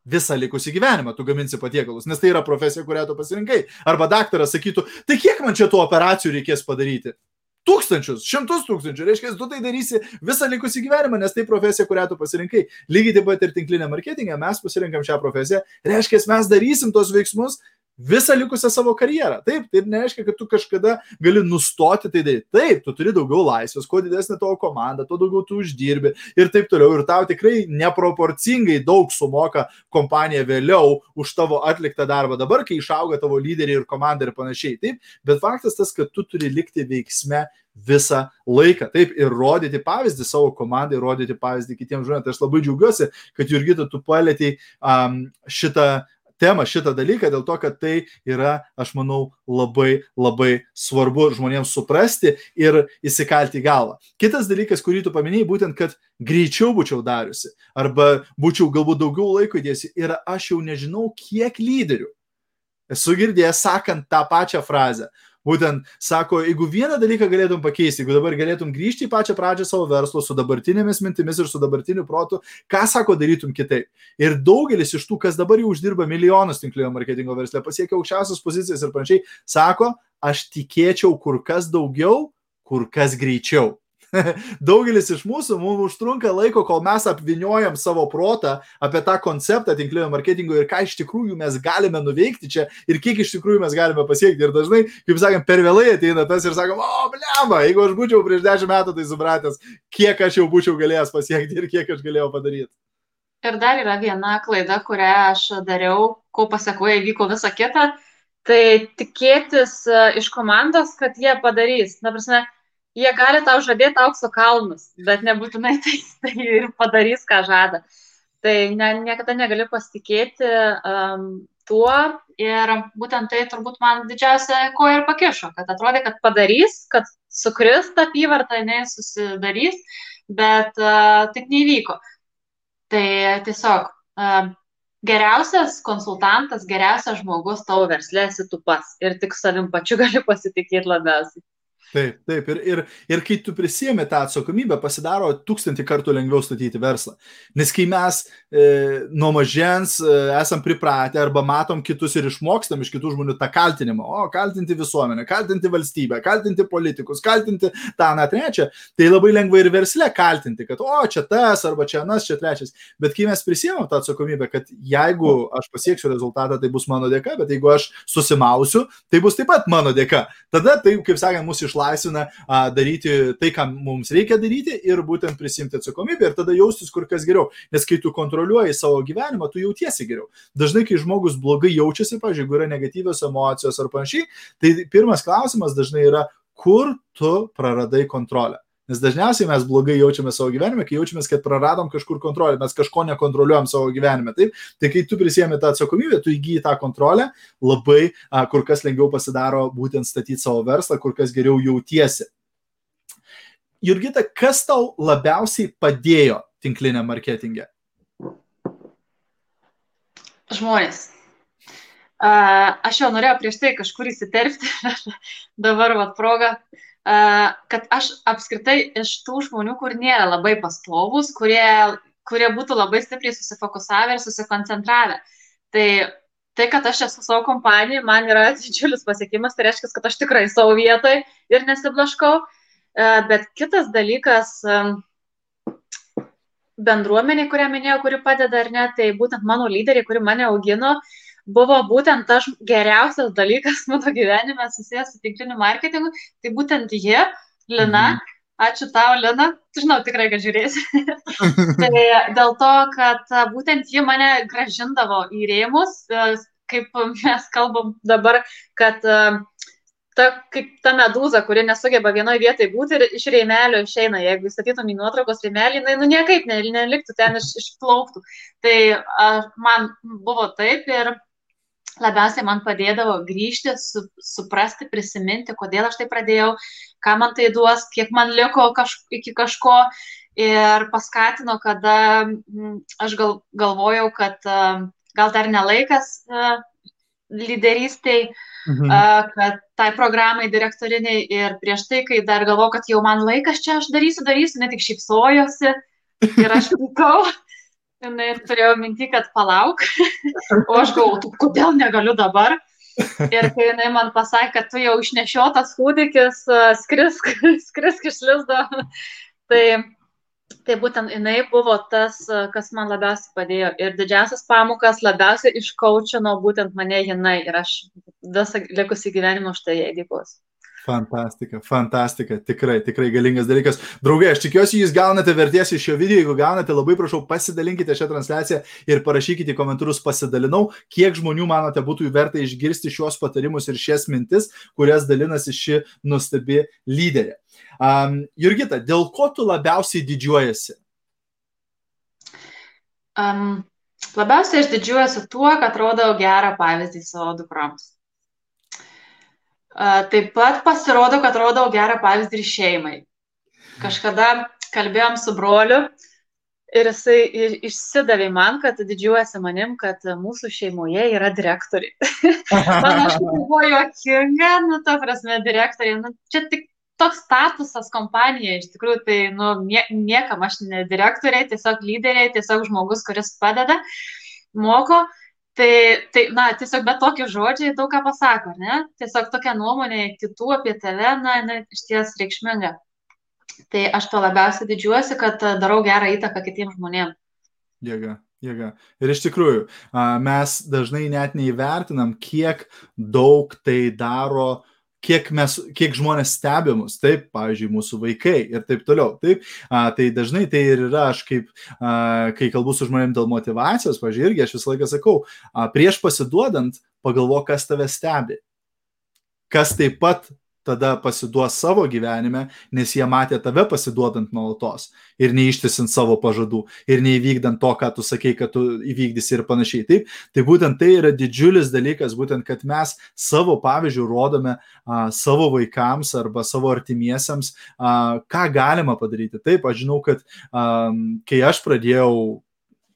visą likusį gyvenimą tu gaminsi patiekalus, nes tai yra profesija, kurią tu pasirinkai. Arba daktaras sakytų, tai kiek man čia tų operacijų reikės padaryti? Tūkstančius, šimtus tūkstančių, reiškia, tu tai darysi visą likusį gyvenimą, nes tai profesija, kurią tu pasirinkai. Lygiai taip pat ir tinklinė marketingė, mes pasirinkam šią profesiją, reiškia, mes darysim tos veiksmus visą likusią savo karjerą. Taip, tai nereiškia, kad tu kažkada gali nustoti tai daryti. Taip, tu turi daugiau laisvės, kuo didesnė tavo komanda, tuo daugiau tu uždirbi ir taip toliau. Ir tau tikrai neproporcingai daug sumoka kompanija vėliau už tavo atliktą darbą dabar, kai išauga tavo lyderiai ir komanda ir panašiai. Taip, bet faktas tas, kad tu turi likti veiksme visą laiką. Taip, ir rodyti pavyzdį savo komandai, rodyti pavyzdį kitiems žmonėms. Tai aš labai džiaugiuosi, kad Jurgita, tu palėtėjai um, šitą temą, šitą dalyką, dėl to, kad tai yra, aš manau, labai labai svarbu žmonėms suprasti ir įsikalti į galvą. Kitas dalykas, kurį tu paminėjai, būtent, kad greičiau būčiau dariusi arba būčiau galbūt daugiau laiko įdėsi, yra aš jau nežinau, kiek lyderių esu girdėjęs sakant tą pačią frazę. Būtent sako, jeigu vieną dalyką galėtum pakeisti, jeigu dabar galėtum grįžti į pačią pradžią savo verslo su dabartinėmis mintimis ir su dabartiniu protu, ką sako darytum kitaip. Ir daugelis iš tų, kas dabar jau uždirba milijonus tinklinio marketingo versle, pasiekia aukščiausias pozicijas ir panašiai, sako, aš tikėčiau kur kas daugiau, kur kas greičiau. Daugelis iš mūsų mums užtrunka laiko, kol mes apviniojam savo protą apie tą konceptą tinklinio marketingo ir ką iš tikrųjų mes galime nuveikti čia ir kiek iš tikrųjų mes galime pasiekti. Ir dažnai, kaip sakėm, per vėlai ateina tas ir sakom, o, blema, jeigu aš būčiau prieš dešimt metų tai supratęs, kiek aš jau būčiau galėjęs pasiekti ir kiek aš galėjau padaryti. Ir dar yra viena klaida, kurią aš dariau, ko pasakoje vyko visa kita. Tai tikėtis e, iš komandos, kad jie padarys. Na, prasme, jie gali tau žadėti aukso kalnus, bet nebūtinai tai, tai ir padarys, ką žada. Tai ne, niekada negali pasitikėti um, tuo ir būtent tai turbūt man didžiausia ko ir pakišo, kad atrodė, kad padarys, kad sukris ta apyvarta, jinai susidarys, bet uh, taip neįvyko. Tai tiesiog uh, geriausias konsultantas, geriausias žmogus tavo verslė esi tu pats ir tik savim pačiu gali pasitikėti labiausiai. Taip, taip. Ir, ir, ir kai tu prisėmė tą atsakomybę, pasidaro tūkstantį kartų lengviau statyti verslą. Nes kai mes e, nuo mažens e, esam pripratę arba matom kitus ir išmokstam iš kitų žmonių tą kaltinimą, o kaltinti visuomenę, kaltinti valstybę, kaltinti politikus, kaltinti tą, na, trečią, tai labai lengva ir versle kaltinti, kad, o, čia tas, arba čia anas, čia trečias. Bet kai mes prisėmėm tą atsakomybę, kad jeigu aš pasieksiu rezultatą, tai bus mano dėka, bet jeigu aš susimausiu, tai bus taip pat mano dėka. Tada tai, kaip sakant, mūsų išlaikyti išlaisvina a, daryti tai, ką mums reikia daryti ir būtent prisimti atsakomybę ir tada jaustis kur kas geriau. Nes kai tu kontroliuoji savo gyvenimą, tu jautiesi geriau. Dažnai, kai žmogus blogai jaučiasi, pažiūrėjau, jeigu yra negatyvios emocijos ar panašiai, tai pirmas klausimas dažnai yra, kur tu praradai kontrolę. Nes dažniausiai mes blogai jaučiame savo gyvenime, kai jaučiamės, kad praradom kažkur kontrolę, mes kažko nekontroliuojam savo gyvenime. Taip? Tai kai tu prisėmė tą atsakomybę, tu įgyji tą kontrolę, labai a, kur kas lengviau pasidaro būtent statyti savo verslą, kur kas geriau jautiesi. Jurgita, kas tau labiausiai padėjo tinklinė marketingė? Žmonės. Aš jau norėjau prieš tai kažkur įsiterpti, dabar vad proga. Uh, kad aš apskritai iš tų žmonių, kur nėra labai pastovus, kurie, kurie būtų labai stipriai susifokusavę ir susikoncentravę. Tai tai, kad aš esu savo kompanija, man yra didžiulis pasiekimas, tai reiškia, kad aš tikrai savo vietoj ir nesiblaškau. Bet kitas dalykas, bendruomenė, kurią minėjau, kuri padeda ar ne, tai būtent mano lyderiai, kuri mane augino, buvo būtent tas geriausias dalykas mano gyvenime susijęs su tinkliniu marketingu, tai būtent jie, Lina, mhm. Ačiū tau, Lina. Žinau tikrai, kad žiūrėsi. tai dėl to, kad būtent ji mane gražindavo į rėmus, kaip mes kalbam dabar, kad ta, kaip ta medūza, kuri nesugeba vienoje vietoje būti ir iš rėmelio išeina. Jeigu įstatytum į nuotraukos rėmelį, jinai nu niekaip ne, neliktų ten iš, išplauktų. Tai a, man buvo taip ir labiausiai man padėdavo grįžti, su, suprasti, prisiminti, kodėl aš tai pradėjau, ką man tai duos, kiek man liko kaž, iki kažko. Ir paskatino, kada mm, aš gal, galvojau, kad gal dar nelaikas lyderystiai, mhm. kad tai programai direktoriniai ir prieš tai, kai dar galvojau, kad jau man laikas čia aš darysiu, darysiu, ne tik šypsojosi ir aš pykau. Ir turėjau minti, kad palauk, o aš galvoju, kodėl negaliu dabar. Ir kai jinai man pasakė, kad tu jau išnešiotas kūdikis, skrisk, skrisk iš lizdo, tai, tai būtent jinai buvo tas, kas man labiausiai padėjo. Ir didžiausias pamokas labiausiai iškaučino būtent mane jinai. Ir aš visą likusį gyvenimą už tai jai dėkosiu. Fantastika, fantastika, tikrai, tikrai galingas dalykas. Draugai, aš tikiuosi, jūs gaunate vertės iš šio video, jeigu gaunate, labai prašau, pasidalinkite šią transliaciją ir parašykite komentarus, pasidalinau, kiek žmonių manote būtų verta išgirsti šios patarimus ir šias mintis, kurias dalinasi ši nuostabi lyderė. Um, Jurgita, dėl ko tu labiausiai didžiuojasi? Um, labiausiai aš didžiuojuosi tuo, kad rodau gerą pavyzdį savo dukroms. Taip pat pasirodo, kad rodau gerą pavyzdį ir šeimai. Kažkada kalbėjom su broliu ir jisai išsidavė man, kad didžiuojasi manim, kad mūsų šeimoje yra direktoriai. man aš buvo juokinga, nu, to prasme, direktoriai, nu, čia tik toks statusas kompanija, iš tikrųjų, tai, nu, nie, niekam aš ne direktoriai, tiesiog lyderiai, tiesiog žmogus, kuris padeda, moko. Uh, Tai, tai, na, tiesiog bet tokie žodžiai daug ką pasako, ne? Tiesiog tokia nuomonė kitų apie tave, na, na iš ties reikšminga. Tai aš to labiausiai didžiuosi, kad darau gerą įtaką kitiems žmonėms. Jėga, jėga. Ir iš tikrųjų, mes dažnai net neįvertinam, kiek daug tai daro uh, kiek, mes, kiek žmonės stebi mus, taip, pavyzdžiui, mūsų vaikai ir taip toliau. Taip, a, tai dažnai tai ir yra, aš kaip, a, kai kalbu su žmonėm dėl motivacijos, pavyzdžiui, irgi aš visą laiką sakau, a, prieš pasiduodant, pagalvo, kas tave stebi. Kas taip pat tada pasiduos savo gyvenime, nes jie matė tave pasiduodant nuolatos ir neištisint savo pažadų ir neįvykdant to, ką tu sakei, kad tu įvykdysi ir panašiai. Taip, tai būtent tai yra didžiulis dalykas, būtent, kad mes savo pavyzdžių rodome a, savo vaikams arba savo artimiesiems, a, ką galima padaryti. Taip, aš žinau, kad a, kai aš pradėjau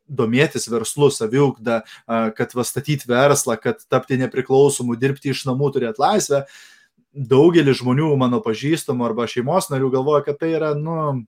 domėtis verslu, saviugda, kad vastatyti verslą, kad tapti nepriklausomu, dirbti iš namų, turėti laisvę, daugelis žmonių mano pažįstamų arba šeimos narių galvoja, kad tai yra, nu,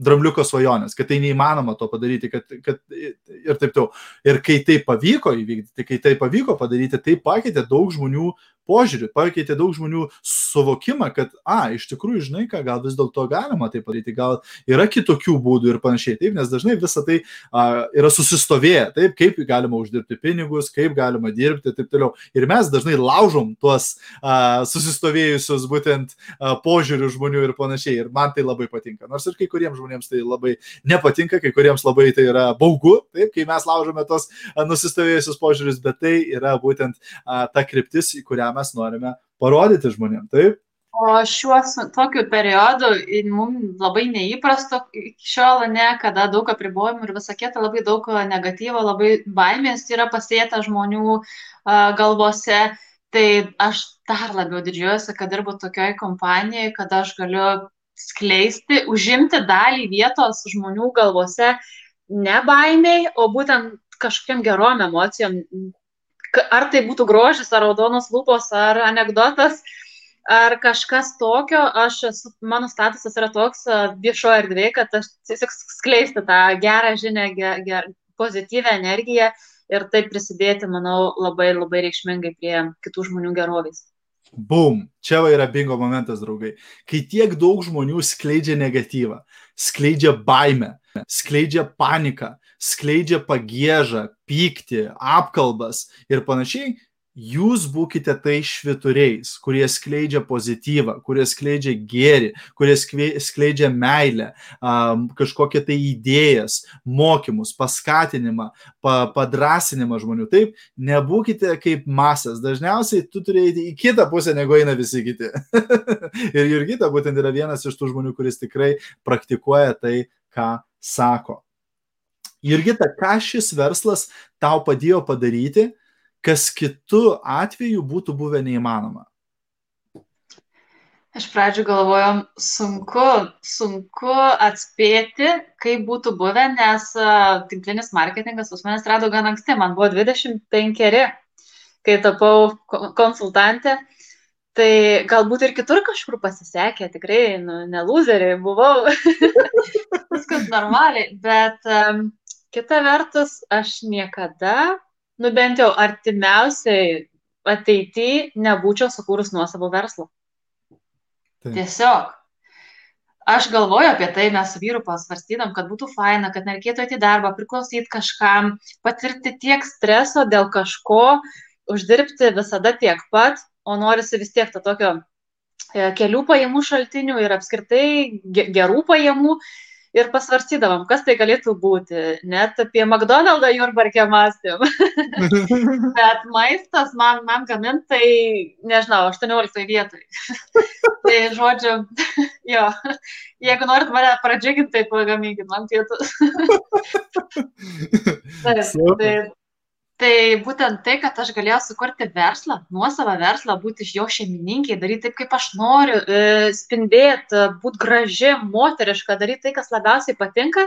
drambliuko svajonės, kad tai neįmanoma to padaryti, kad, kad ir taip toliau. Ir kai tai pavyko įvykdyti, kai tai pavyko padaryti, tai pakeitė daug žmonių požiūrį, pakeitė daug žmonių suvokimą, kad, a, iš tikrųjų, žinai ką, gal vis dėlto galima tai padaryti, gal yra kitokių būdų ir panašiai. Taip, nes dažnai visa tai a, yra susistovėję, taip, kaip galima uždirbti pinigus, kaip galima dirbti ir taip toliau. Ir mes dažnai laužom tuos a, susistovėjusius būtent a, požiūrių žmonių ir panašiai. Ir man tai labai patinka. Nors ir kai kuriems žmonėms tai labai nepatinka, kai kuriems labai tai yra baugu, taip, kai mes laužome tos a, nusistovėjusius požiūrius, bet tai yra būtent a, ta kryptis, į kurią mes mes norime parodyti žmonėm, taip? O šiuo tokiu periodu mums labai neįprasto iki šiol, ne, kada daug apribojimų ir visą kitą, labai daug negatyvo, labai baimės yra pasėta žmonių uh, galvose. Tai aš dar labiau didžiuojuosi, kad dirbu tokioje kompanijoje, kad aš galiu skleisti, užimti dalį vietos žmonių galvose ne baimiai, o būtent kažkokiam gerom emocijom, ar tai būtų grožis, ar raudonos lūpos, ar anegdotas, ar kažkas tokio, aš esu, mano statusas yra toks viešo erdvė, kad aš tiesiog skleisti tą gerą žinę, ger, ger, pozityvę energiją ir taip prisidėti, manau, labai labai reikšmingai prie kitų žmonių gerovės. Bum, čia va yra bingo momentas, draugai. Kai tiek daug žmonių skleidžia negatyvą, skleidžia baimę, skleidžia paniką, skleidžia pagėžą, pyktį, apkalbas ir panašiai, jūs būkite tai švituriais, kurie skleidžia pozityvą, kurie skleidžia gėrį, kurie skleidžia meilę, kažkokią tai idėjas, mokymus, paskatinimą, pa, padrasinimą žmonių. Taip, nebūkite kaip masės. Dažniausiai tu turi eiti į kitą pusę, negu eina visi kiti. Ir Jurgita būtent yra vienas iš tų žmonių, kuris tikrai praktikuoja tai, ką sako. Jurgita, ką šis verslas tau padėjo padaryti, kas kitų atveju būtų buvę neįmanoma? Iš pradžių galvojom, sunku, sunku atspėti, kaip būtų buvę, nes tinklinis marketingas pas manęs rado gan anksti, man buvo 25, kai tapau konsultantė. Tai galbūt ir kitur kažkur pasisekė, tikrai, nu, ne loseriai buvau, viskas normaliai, bet um, kita vertus, aš niekada nu bent jau artimiausiai ateityje nebūčiau sukūrus nuosavų verslų. Taip. Tiesiog. Aš galvoju apie tai, mes su vyru pasvarstydam, kad būtų faina, kad nereikėtų eiti į darbą, priklausyti kažkam, patirti tiek streso dėl kažko, uždirbti visada tiek pat, o norisi vis tiek to tokio e, kelių pajamų šaltinių ir apskritai gerų pajamų ir pasvarstydavom, kas tai galėtų būti. Net apie McDonald'ą Jurbarkę mąstėm. Bet maistas man, man gamintai, nežinau, 18 vietoj. tai žodžiu, jo, jeigu norit mane pradžiuginti, tai pagaminkit man pietus. taip, tai tai būtent tai kad aš galėjau sukurti verslą nuosavą verslą būt iš jo šeimininkė daryt taip kaip aš noriu e, spindėt būt graži moteriška daryt tai kas labiausiai patinka.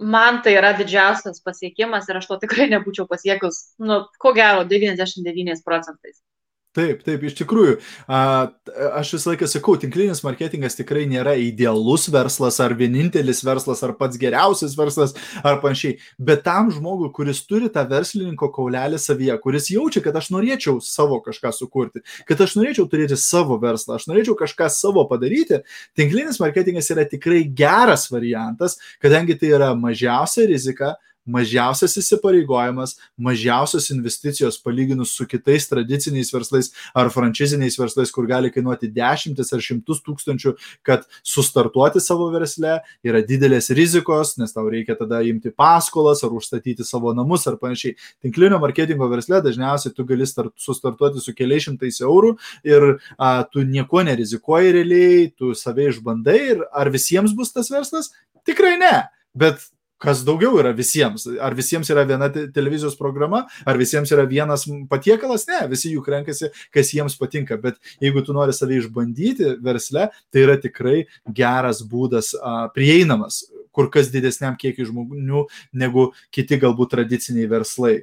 Man tai yra didžiausias pasiekimas ir aš to tikrai nebūčiau pasiekus nu ko gero devyniasdešim devyniais procentais Taip, taip, iš tikrųjų. Aš visą laiką sakau, tinklinis marketingas tikrai nėra idealus verslas ar vienintelis verslas ar pats geriausias verslas ar panašiai. Bet tam žmogui, kuris turi tą verslininko kaulelį savyje, kuris jaučia, kad aš norėčiau savo kažką sukurti, kad aš norėčiau turėti savo verslą, aš norėčiau kažką savo padaryti, tinklinis marketingas yra tikrai geras variantas, kadangi tai yra mažiausia rizika, mažiausias įsipareigojimas, mažiausios investicijos palyginus su kitais tradiciniais verslais ar franšiziniais verslais, kur gali kainuoti dešimtis ar šimtus tūkstančių, kad sustartuoti savo versle yra didelės rizikos, nes tau reikia tada imti paskolas ar užstatyti savo namus ar panašiai. Tinklinio marketingo versle dažniausiai tu gali start, sustartuoti su keliais šimtais eurų ir a, tu nieko nerizikuoji realiai, tu save išbandai ir ar visiems bus tas verslas? Tikrai ne. Bet kas daugiau yra visiems. Ar visiems yra viena televizijos programa, ar visiems yra vienas patiekalas, ne, visi juk renkasi, kas jiems patinka. Bet jeigu tu nori save išbandyti versle, tai yra tikrai geras būdas, prieinamas kur kas didesniam kiekiui žmonių negu kiti galbūt tradiciniai verslai.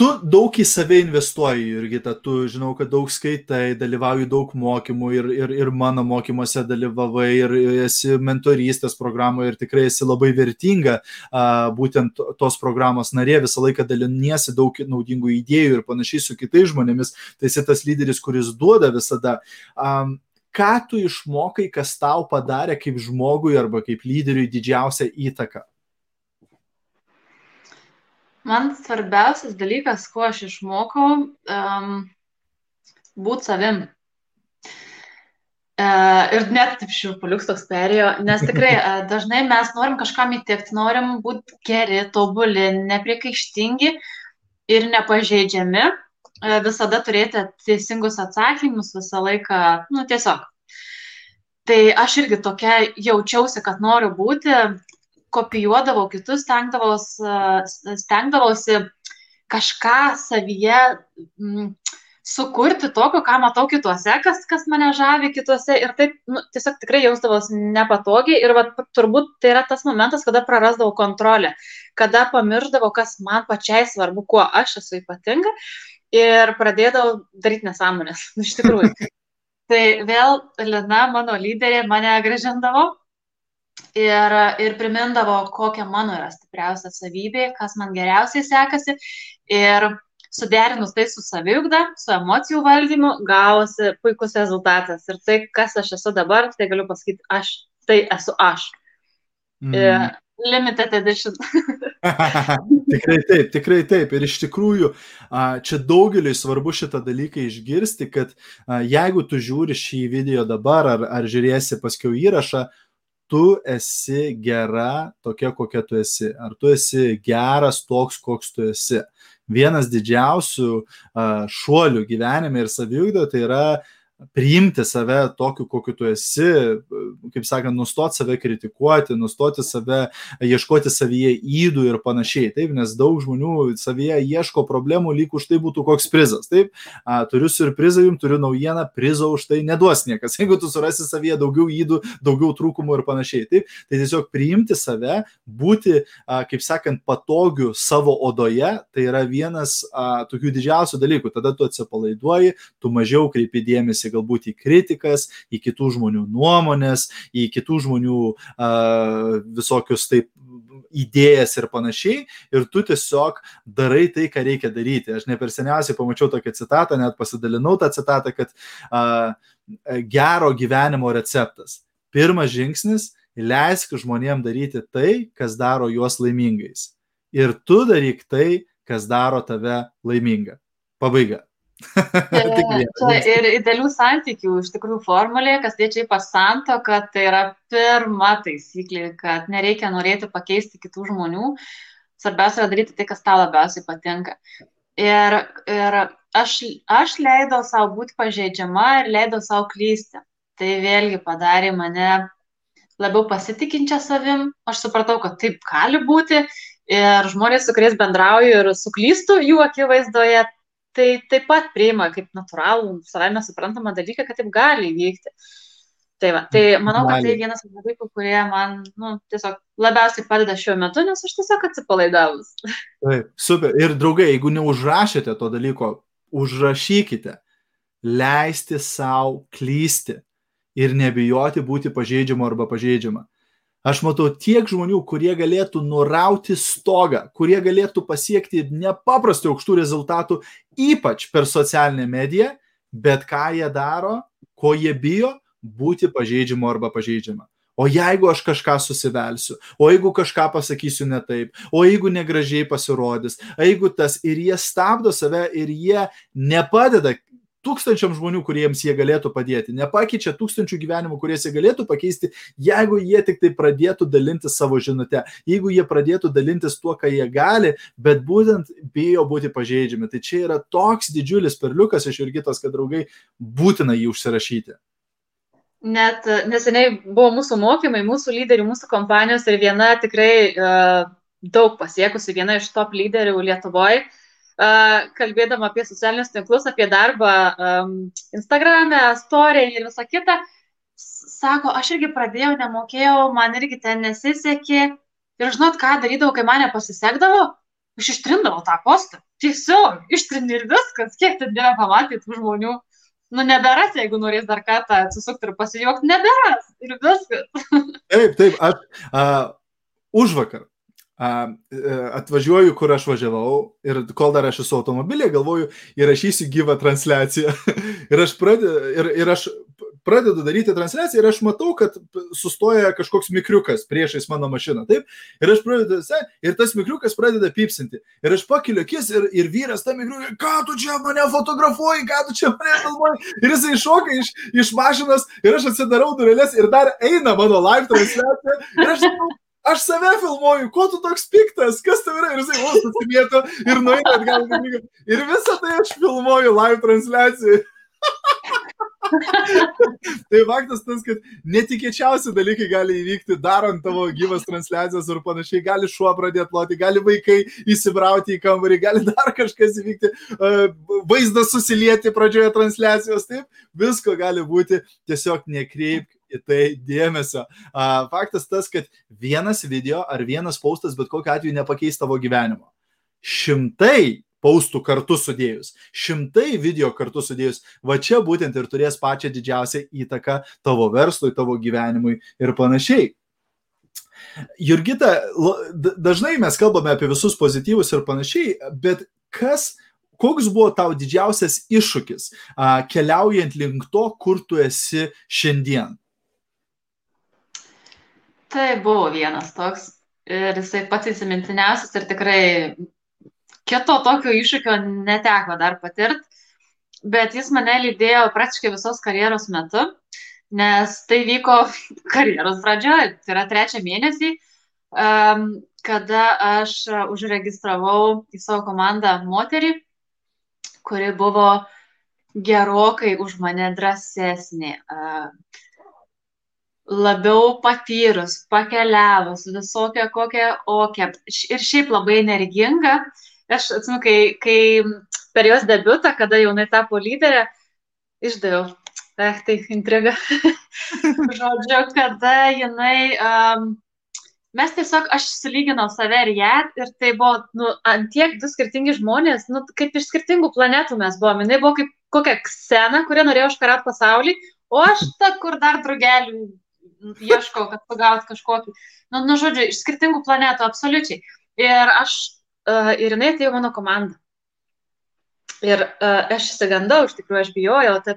Tu daug į save investuoji, Jurgita, tu žinau, kad daug skaitai, dalyvauji daug mokymų ir, ir, ir mano mokymuose dalyvavai ir esi mentorystės programoje ir tikrai esi labai vertinga būtent tos programos narė, visą laiką daliniesi daug naudingų idėjų ir panašiai su kitais žmonėmis, tai esi tas lyderis, kuris duoda visada. A, ką tu išmokai, kas tau padarė kaip žmogui arba kaip lyderiui didžiausią įtaką? Man svarbiausias dalykas, ko aš išmokau, um, būti savim. Uh, ir net taip šiurpuliuks toks perėjo, nes tikrai uh, dažnai mes norim kažkam įtikti, norim būti geri, tobuli, nepriekaištingi ir nepažeidžiami, uh, visada turėti teisingus atsakymus visą laiką, nu tiesiog. Tai aš irgi tokia jaučiausi, kad noriu būti, kopijuodavau kitus, stengdavausi, stengdavausi kažką savyje m, sukurti tokio, ką matau kituose, kas, kas mane žavi kituose ir taip nu, tiesiog tikrai jausdavausi nepatogiai ir va, turbūt tai yra tas momentas, kada prarasdavau kontrolę, kada pamirždavau, kas man pačiai svarbu, kuo aš esu ypatinga ir pradėdavau daryti nesąmonės, iš tikrųjų. tai vėl Lina, mano lyderė, mane gražindavo ir, ir primindavo, kokia mano yra stipriausia savybė, kas man geriausiai sekasi. Ir suderinus tai su saviugda, su emocijų valdymu, gavosi puikus rezultatas. Ir tai, kas aš esu dabar, tai galiu pasakyti, aš, tai esu aš. Mm. Limited edition. tikrai taip, tikrai taip. Ir iš tikrųjų, čia daugeliui svarbu šitą dalyką išgirsti, kad jeigu tu žiūri šį video dabar ar, ar žiūrėsi paskiau įrašą, tu esi gera tokia, kokia tu esi. Ar tu esi geras toks, koks tu esi. Vienas didžiausių šuolių gyvenime ir saviugdo tai yra uh, priimti save tokiu, kokiu tu esi, kaip sakant, nustoti save kritikuoti, nustoti save, ieškoti savyje įdų ir panašiai. Taip, nes daug žmonių savyje ieško problemų, lyg už tai būtų koks prizas. Taip, a, turiu surprizą jums, turiu naujieną, prizo už tai neduos niekas. Jeigu tu surasi savyje daugiau įdų, daugiau trūkumų ir panašiai. Taip, tai tiesiog priimti save, būti, a, kaip sakant, patogiu savo odoje, tai yra vienas a, tokių didžiausių dalykų. Tada tu atsipalaiduoji, tu mažiau kreipi dėmesį dėmesį galbūt į kritikas, į kitų žmonių nuomonės, į kitų žmonių uh, visokius taip idėjas ir panašiai, ir tu tiesiog darai tai, ką reikia daryti. Aš ne per seniausiai pamačiau tokią citatą, net pasidalinau tą citatą, kad uh, gero gyvenimo receptas. Pirmas žingsnis - leisk žmonėm daryti tai, kas daro juos laimingais. Ir tu daryk tai, kas daro tave laimingą. Pabaiga. Čia ir idealių santykių iš tikrųjų formulė, kas liečia pas santo, kad tai yra pirma taisyklė, kad nereikia norėti pakeisti kitų žmonių, svarbiausia yra daryti tai, kas tau labiausiai patinka. Ir, ir aš, aš leidau savo būti pažeidžiama ir leidau savo klysti. Tai vėlgi padarė mane labiau pasitikinčią savim, aš supratau, kad taip gali būti ir žmonės, su kuriais bendrauju ir suklystu jų akivaizdoje, tai taip pat priima kaip natūralų, savame suprantamą dalyką, kad taip gali įvykti. Tai, va, tai manau, kad tai vienas iš dalykų, kurie man nu, tiesiog labiausiai padeda šiuo metu, nes aš tiesiog atsipalaidavus. Taip, super. Ir draugai, jeigu neužrašėte to dalyko, užrašykite. Leisti savo klysti ir nebijoti būti pažeidžiama arba pažeidžiama. Aš matau tiek žmonių, kurie galėtų nurauti stogą, kurie galėtų pasiekti nepaprastai aukštų rezultatų, ypač per socialinę mediją, bet ką jie daro, ko jie bijo - būti pažeidžiamu arba pažeidžiama. O jeigu aš kažką susivelsiu, o jeigu kažką pasakysiu ne taip, o jeigu negražiai pasirodys, jeigu tas ir jie stabdo save ir jie nepadeda tūkstančiam žmonių, kuriems jie galėtų padėti, nepakeičia tūkstančių gyvenimų, kuriuos jie galėtų pakeisti, jeigu jie tik tai pradėtų dalintis savo žinutę, jeigu jie pradėtų dalintis tuo, ką jie gali, bet būtent bijo būti pažeidžiami. Tai čia yra toks didžiulis perliukas iš Jurgitos, kad draugai būtina jį užsirašyti. Net neseniai buvo mūsų mokymai, mūsų lyderių, mūsų kompanijos ir viena tikrai uh, daug pasiekusi, viena iš top lyderių Lietuvoje kalbėdama apie socialinius tinklus, apie darbą um, Instagram'e, story ir visą kitą, sako, aš irgi pradėjau, nemokėjau, man irgi ten nesisekė. Ir žinot, ką darydavau, kai mane pasisekdavo? Aš ištrindavau tą postą. Tiesiog ištrini ir viskas, kiek ten yra pamatyti žmonių. Nu, neberas, jeigu norės dar kartą atsisukti ir pasijuokti, neberas ir viskas. Taip, taip, aš uh, už vakar atvažiuoju, kur aš važiavau ir kol dar aš esu automobilėje, galvoju, įrašysiu gyvą transliaciją. ir, aš pradedu, ir, ir aš pradedu daryti transliaciją ir aš matau, kad sustoja kažkoks mikriukas priešais mano mašiną. Taip, ir aš pradedu, ir tas mikriukas pradeda pypsinti. Ir aš pakeliu akis ir, ir vyras tam mikriukai, ką tu čia mane fotografuoji, ką tu čia mane filmuoji. Ir jisai iššoka iš, iš mašinos ir aš atsidarau durelės ir dar eina mano live transliacija. Ir aš sakau, aš save filmuoju, ko tu toks piktas, kas tau yra, ir jisai vos atsimėto ir nueina atgal. Ir visą tai aš filmuoju live transliacijai. tai faktas tas, kad netikėčiausi dalykai gali įvykti darant tavo gyvas transliacijas ir panašiai. Gali šuo pradėti loti, gali vaikai įsibrauti į kambarį, gali dar kažkas įvykti, vaizdas susilieti pradžioje transliacijos. Taip, visko gali būti, tiesiog nekreipk į tai dėmesio. Faktas tas, kad vienas video ar vienas paustas bet kokiu atveju nepakeis tavo gyvenimo. Šimtai paustų kartu sudėjus, šimtai video kartu sudėjus, va čia būtent ir turės pačią didžiausią įtaką tavo verslui, tavo gyvenimui ir panašiai. Jurgita, dažnai mes kalbame apie visus pozityvus ir panašiai, bet kas, koks buvo tau didžiausias iššūkis keliaujant link to, kur tu esi šiandien? Tai buvo vienas toks ir jisai pats įsimintiniausias ir tikrai kito tokio iššūkio neteko dar patirti, bet jis mane lydėjo praktiškai visos karjeros metu, nes tai vyko karjeros pradžioje, tai yra trečią mėnesį, kada aš užregistravau į savo komandą moterį, kuri buvo gerokai už mane drąsesnė, labiau patyrus, pakeliavus, visokią kokią okę ir šiaip labai energinga. Aš atsimenu, kai, kai per jos debutą, kada jaunai tapo lyderė, išdaviau. Eh, tai intriga. Žodžiu, kada jinai um, mes tiesiog, aš sulyginau save ir ją ir tai buvo, nu, antiek du skirtingi žmonės, nu, kaip iš skirtingų planetų mes buvome. Jis buvo kaip kokia ksena, kurie norėjo užkarati pasaulį, o aš ta, kur dar drugelių ieškau, kad pagaut kažkokį. Nu, nu, žodžiu, iš skirtingų planetų, absoliučiai. Ir aš, uh, ir jinai jau mano komanda. Ir uh, aš įsigandau, iš tikrųjų, aš bijojau, tai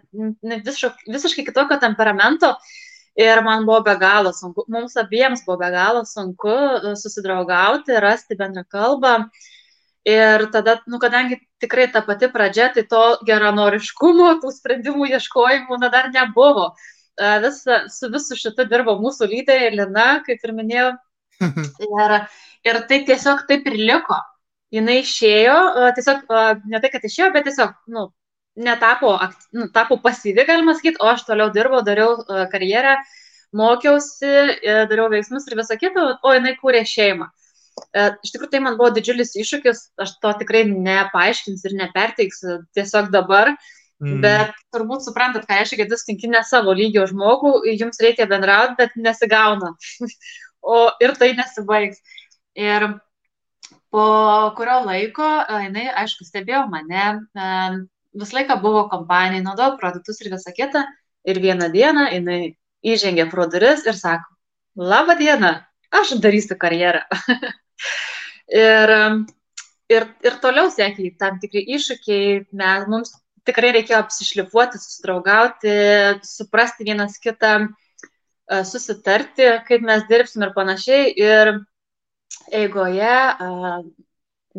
visiškai, visiškai kitokio temperamento. Uh, Ir man buvo be galo sunku, mums abiems buvo be galo sunku e, susidraugauti, rasti bendrą kalbą. Ir tada, nu, kadangi tikrai ta pati pradžia, tai to geranoriškumo, tų sprendimų ieškojimų, na, dar nebuvo. E, Visa, su visu šitu dirbo mūsų lyderė Lina, kaip ir minėjau. Ir, ir tai tiesiog taip ir liko. Jis išėjo, e, tiesiog ne tai, kad išėjo, bet tiesiog, nu, netapo, nu, tapo pasyvi, galima sakyti, o aš toliau dirbau, dariau uh, karjerą, mokiausi, uh, dariau veiksmus ir visą kitą, o jinai kūrė šeimą. Uh, iš tikrųjų, tai man buvo didžiulis iššūkis, aš to tikrai nepaaiškinsiu ir neperteiksiu tiesiog dabar, mm. bet turbūt suprantat, ką reiškia, kad jūs tinkinė savo lygio žmogų, jums reikia bendrauti, bet nesigauna. o ir tai nesibaigs. Ir po kurio laiko jinai, aišku, stebėjo mane, visą laiką buvo kompanija, naudojo produktus ir visą kitą. Ir vieną dieną jinai įžengė pro duris ir sako, labą dieną, aš darysiu karjerą. ir, ir, ir toliau sėkiai tam tikri iššūkiai, mes, mums tikrai reikėjo apsišlifuoti, susidraugauti, suprasti vienas kitą, e, susitarti, kaip mes dirbsim ir panašiai. Ir eigoje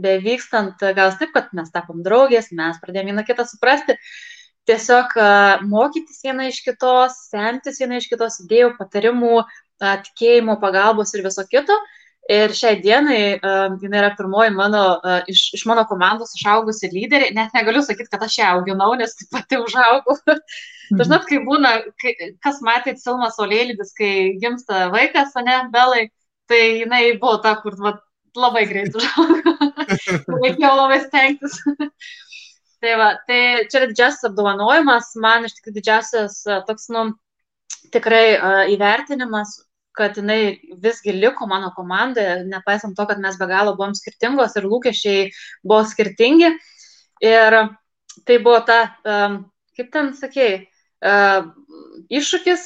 bevykstant, gal taip, kad mes tapom draugės, mes pradėjome vieną kitą suprasti, tiesiog mokytis viena iš kitos, semtis viena iš kitos idėjų, patarimų, tikėjimo, pagalbos ir viso kito. Ir šiai dienai uh, jinai yra pirmoji mano, uh, iš, iš mano komandos išaugusi lyderė. Net negaliu sakyti, kad aš ją auginau, nes taip pati užaugau. Mhm. Žinot, kai būna, kai, kas matėt filmą Solėlydis, kai gimsta vaikas, o ne Belai, tai jinai buvo ta, kur va, labai greit užaugo. Reikėjo labai stengtis. tai, va, tai čia yra didžiausias apdovanojimas, man iš tikrųjų didžiausias toks, nu, tikrai uh, įvertinimas, kad jinai visgi liko mano komandoje, nepaisant to, kad mes be galo buvom skirtingos ir lūkesčiai buvo skirtingi. Ir tai buvo ta, kaip ten sakėjai, iššūkis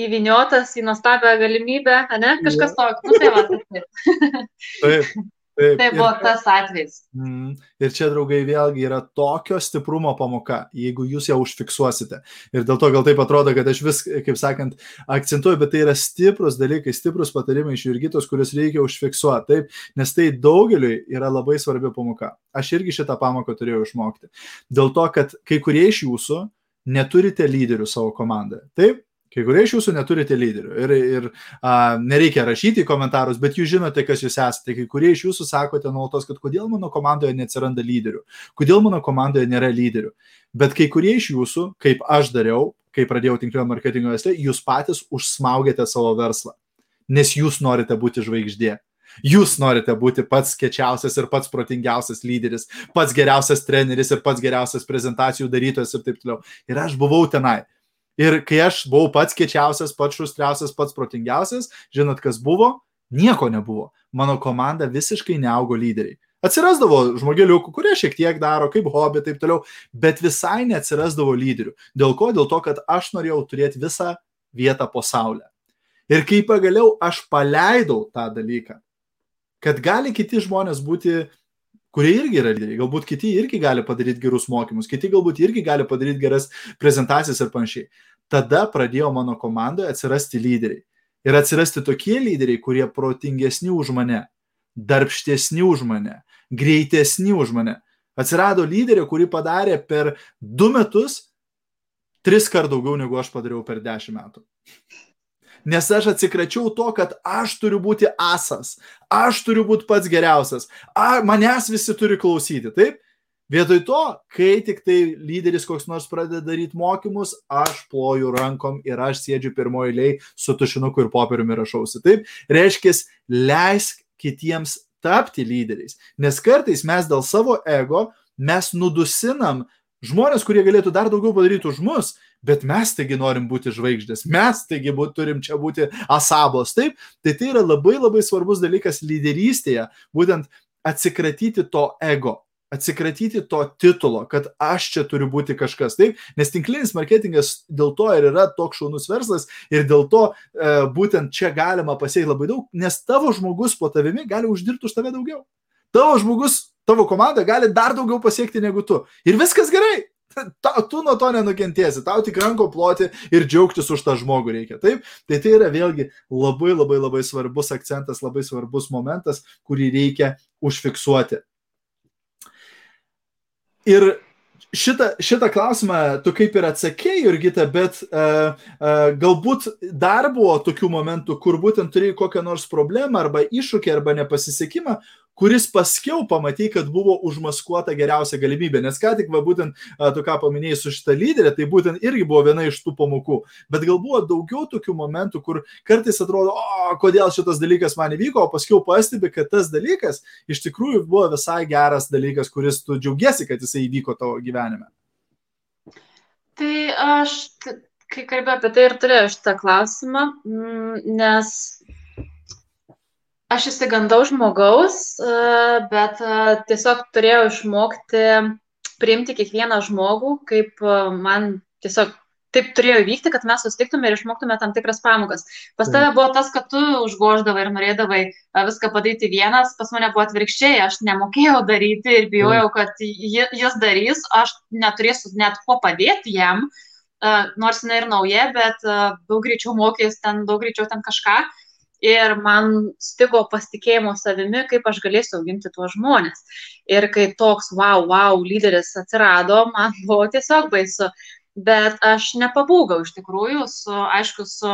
įviniotas į nuostabią galimybę, ne? Kažkas tokio. Nu, tai taip. Taip. Tai buvo ir, tas atvejs. Mm, ir čia, draugai, vėlgi yra tokio stiprumo pamoka, jeigu jūs ją užfiksuosite. Ir dėl to gal taip atrodo, kad aš vis, kaip sakant, akcentuoju, bet tai yra stiprus dalykai, stiprus patarimai iš Jurgitos, kuriuos reikia užfiksuoti. Taip, nes tai daugeliui yra labai svarbi pamoka. Aš irgi šitą pamoką turėjau išmokti. Dėl to, kad kai kurie iš jūsų neturite lyderių savo komandoje. Taip, Kai kurie iš jūsų neturite lyderių ir, ir a, nereikia rašyti į komentarus, bet jūs žinote, kas jūs esate. Kai kurie iš jūsų sakote nuolatos, kad kodėl mano komandoje neatsiranda lyderių, kodėl mano komandoje nėra lyderių. Bet kai kurie iš jūsų, kaip aš dariau, kai pradėjau tinklinio marketingo verslą, jūs patys užsmaugėte savo verslą, nes jūs norite būti žvaigždė. Jūs norite būti pats kečiausias ir pats protingiausias lyderis, pats geriausias treneris ir pats geriausias prezentacijų darytojas ir taip toliau. Ir aš buvau tenai. Ir kai aš buvau pats kečiausias, pats šustriausias, pats protingiausias, žinot, kas buvo? Nieko nebuvo. Mano komanda visiškai neaugo lyderiai. Atsirasdavo žmogeliukų, kurie šiek tiek daro, kaip hobi, taip toliau, bet visai neatsirasdavo lyderių. Dėl ko? Dėl to, kad aš norėjau turėti visą vietą po saulę. Ir kai pagaliau aš paleidau tą dalyką, kad gali kiti žmonės būti, kurie irgi yra lyderiai, galbūt kiti irgi gali padaryti gerus mokymus, kiti galbūt irgi gali padaryti geras prezentacijas ir panašiai. Tada pradėjo mano komandoje atsirasti lyderiai. Ir atsirasti tokie lyderiai, kurie protingesni už mane, darbštesni už mane, greitesni už mane. Atsirado lyderio, kurį padarė per du metus tris kart daugiau negu aš padariau per dešimt metų. Nes aš atsikračiau to, kad aš turiu būti asas, aš turiu būti pats geriausias, a, manęs visi turi klausyti, taip? Vietoj to, kai tik tai lyderis koks nors pradeda daryti mokymus, aš ploju rankom ir aš sėdžiu pirmoji eiliai su tušinuku ir popieriumi rašausi. Taip, reiškia, leisk kitiems tapti lyderiais. Nes kartais mes dėl savo ego mes nudusinam žmonės, kurie galėtų dar daugiau padaryti už mus, bet mes taigi norim būti žvaigždės, mes taigi būt, turim čia būti asabos, taip, tai tai yra labai labai svarbus dalykas lyderystėje, būtent atsikratyti to ego, atsikratyti to titulo, kad aš čia turiu būti kažkas, taip, nes tinklinis marketingas dėl to ir yra toks šaunus verslas ir dėl to e, būtent čia galima pasiekti labai daug, nes tavo žmogus po tavimi gali uždirbti už tave daugiau. Tavo žmogus, tavo komanda gali dar daugiau pasiekti negu tu. Ir viskas gerai. Ta, tu nuo to nenukentėsi, tau tik ranko ploti ir džiaugtis už tą žmogų reikia. Taip, tai tai yra vėlgi labai labai labai svarbus akcentas, labai svarbus momentas, kurį reikia užfiksuoti. Ir šitą, šitą klausimą tu kaip ir atsakėjai, Jurgita, bet uh, uh, galbūt dar buvo tokių momentų, kur būtent turėjai kokią nors problemą arba iššūkį arba nepasisekimą, kuris paskiau pamatai, kad buvo užmaskuota geriausia galimybė. Nes ką tik, va, būtent tu ką paminėjai su šitą lyderį, tai būtent irgi buvo viena iš tų pamokų. Bet gal buvo daugiau tokių momentų, kur kartais atrodo, o kodėl šitas dalykas man įvyko, o paskiau pastebi, kad tas dalykas iš tikrųjų buvo visai geras dalykas, kuris tu džiaugiesi, kad jisai įvyko tavo gyvenime. Tai aš, kai kalbėjau apie tai ir turėjau šitą klausimą, mm, nes aš išsigandau žmogaus, e, bet e, tiesiog turėjau išmokti priimti kiekvieną žmogų, kaip e, man tiesiog taip turėjo įvykti, kad mes susitiktume ir išmoktume tam tikras pamokas. Pas tave buvo tas, kad tu užgoždavai ir norėdavai viską padaryti vienas, pas mane buvo atvirkščiai, aš nemokėjau daryti ir bijojau, kad jis darys, aš neturėsiu net ko padėti jam, nors jinai ir nauja, bet daug greičiau mokės ten, daug greičiau ten kažką ir man stigo pasitikėjimo savimi, kaip aš galėsiu auginti tuos žmonės. Ir kai toks wow, wow lyderis atsirado, man buvo tiesiog baisu. Bet aš nepabūgau iš tikrųjų, su, aišku, su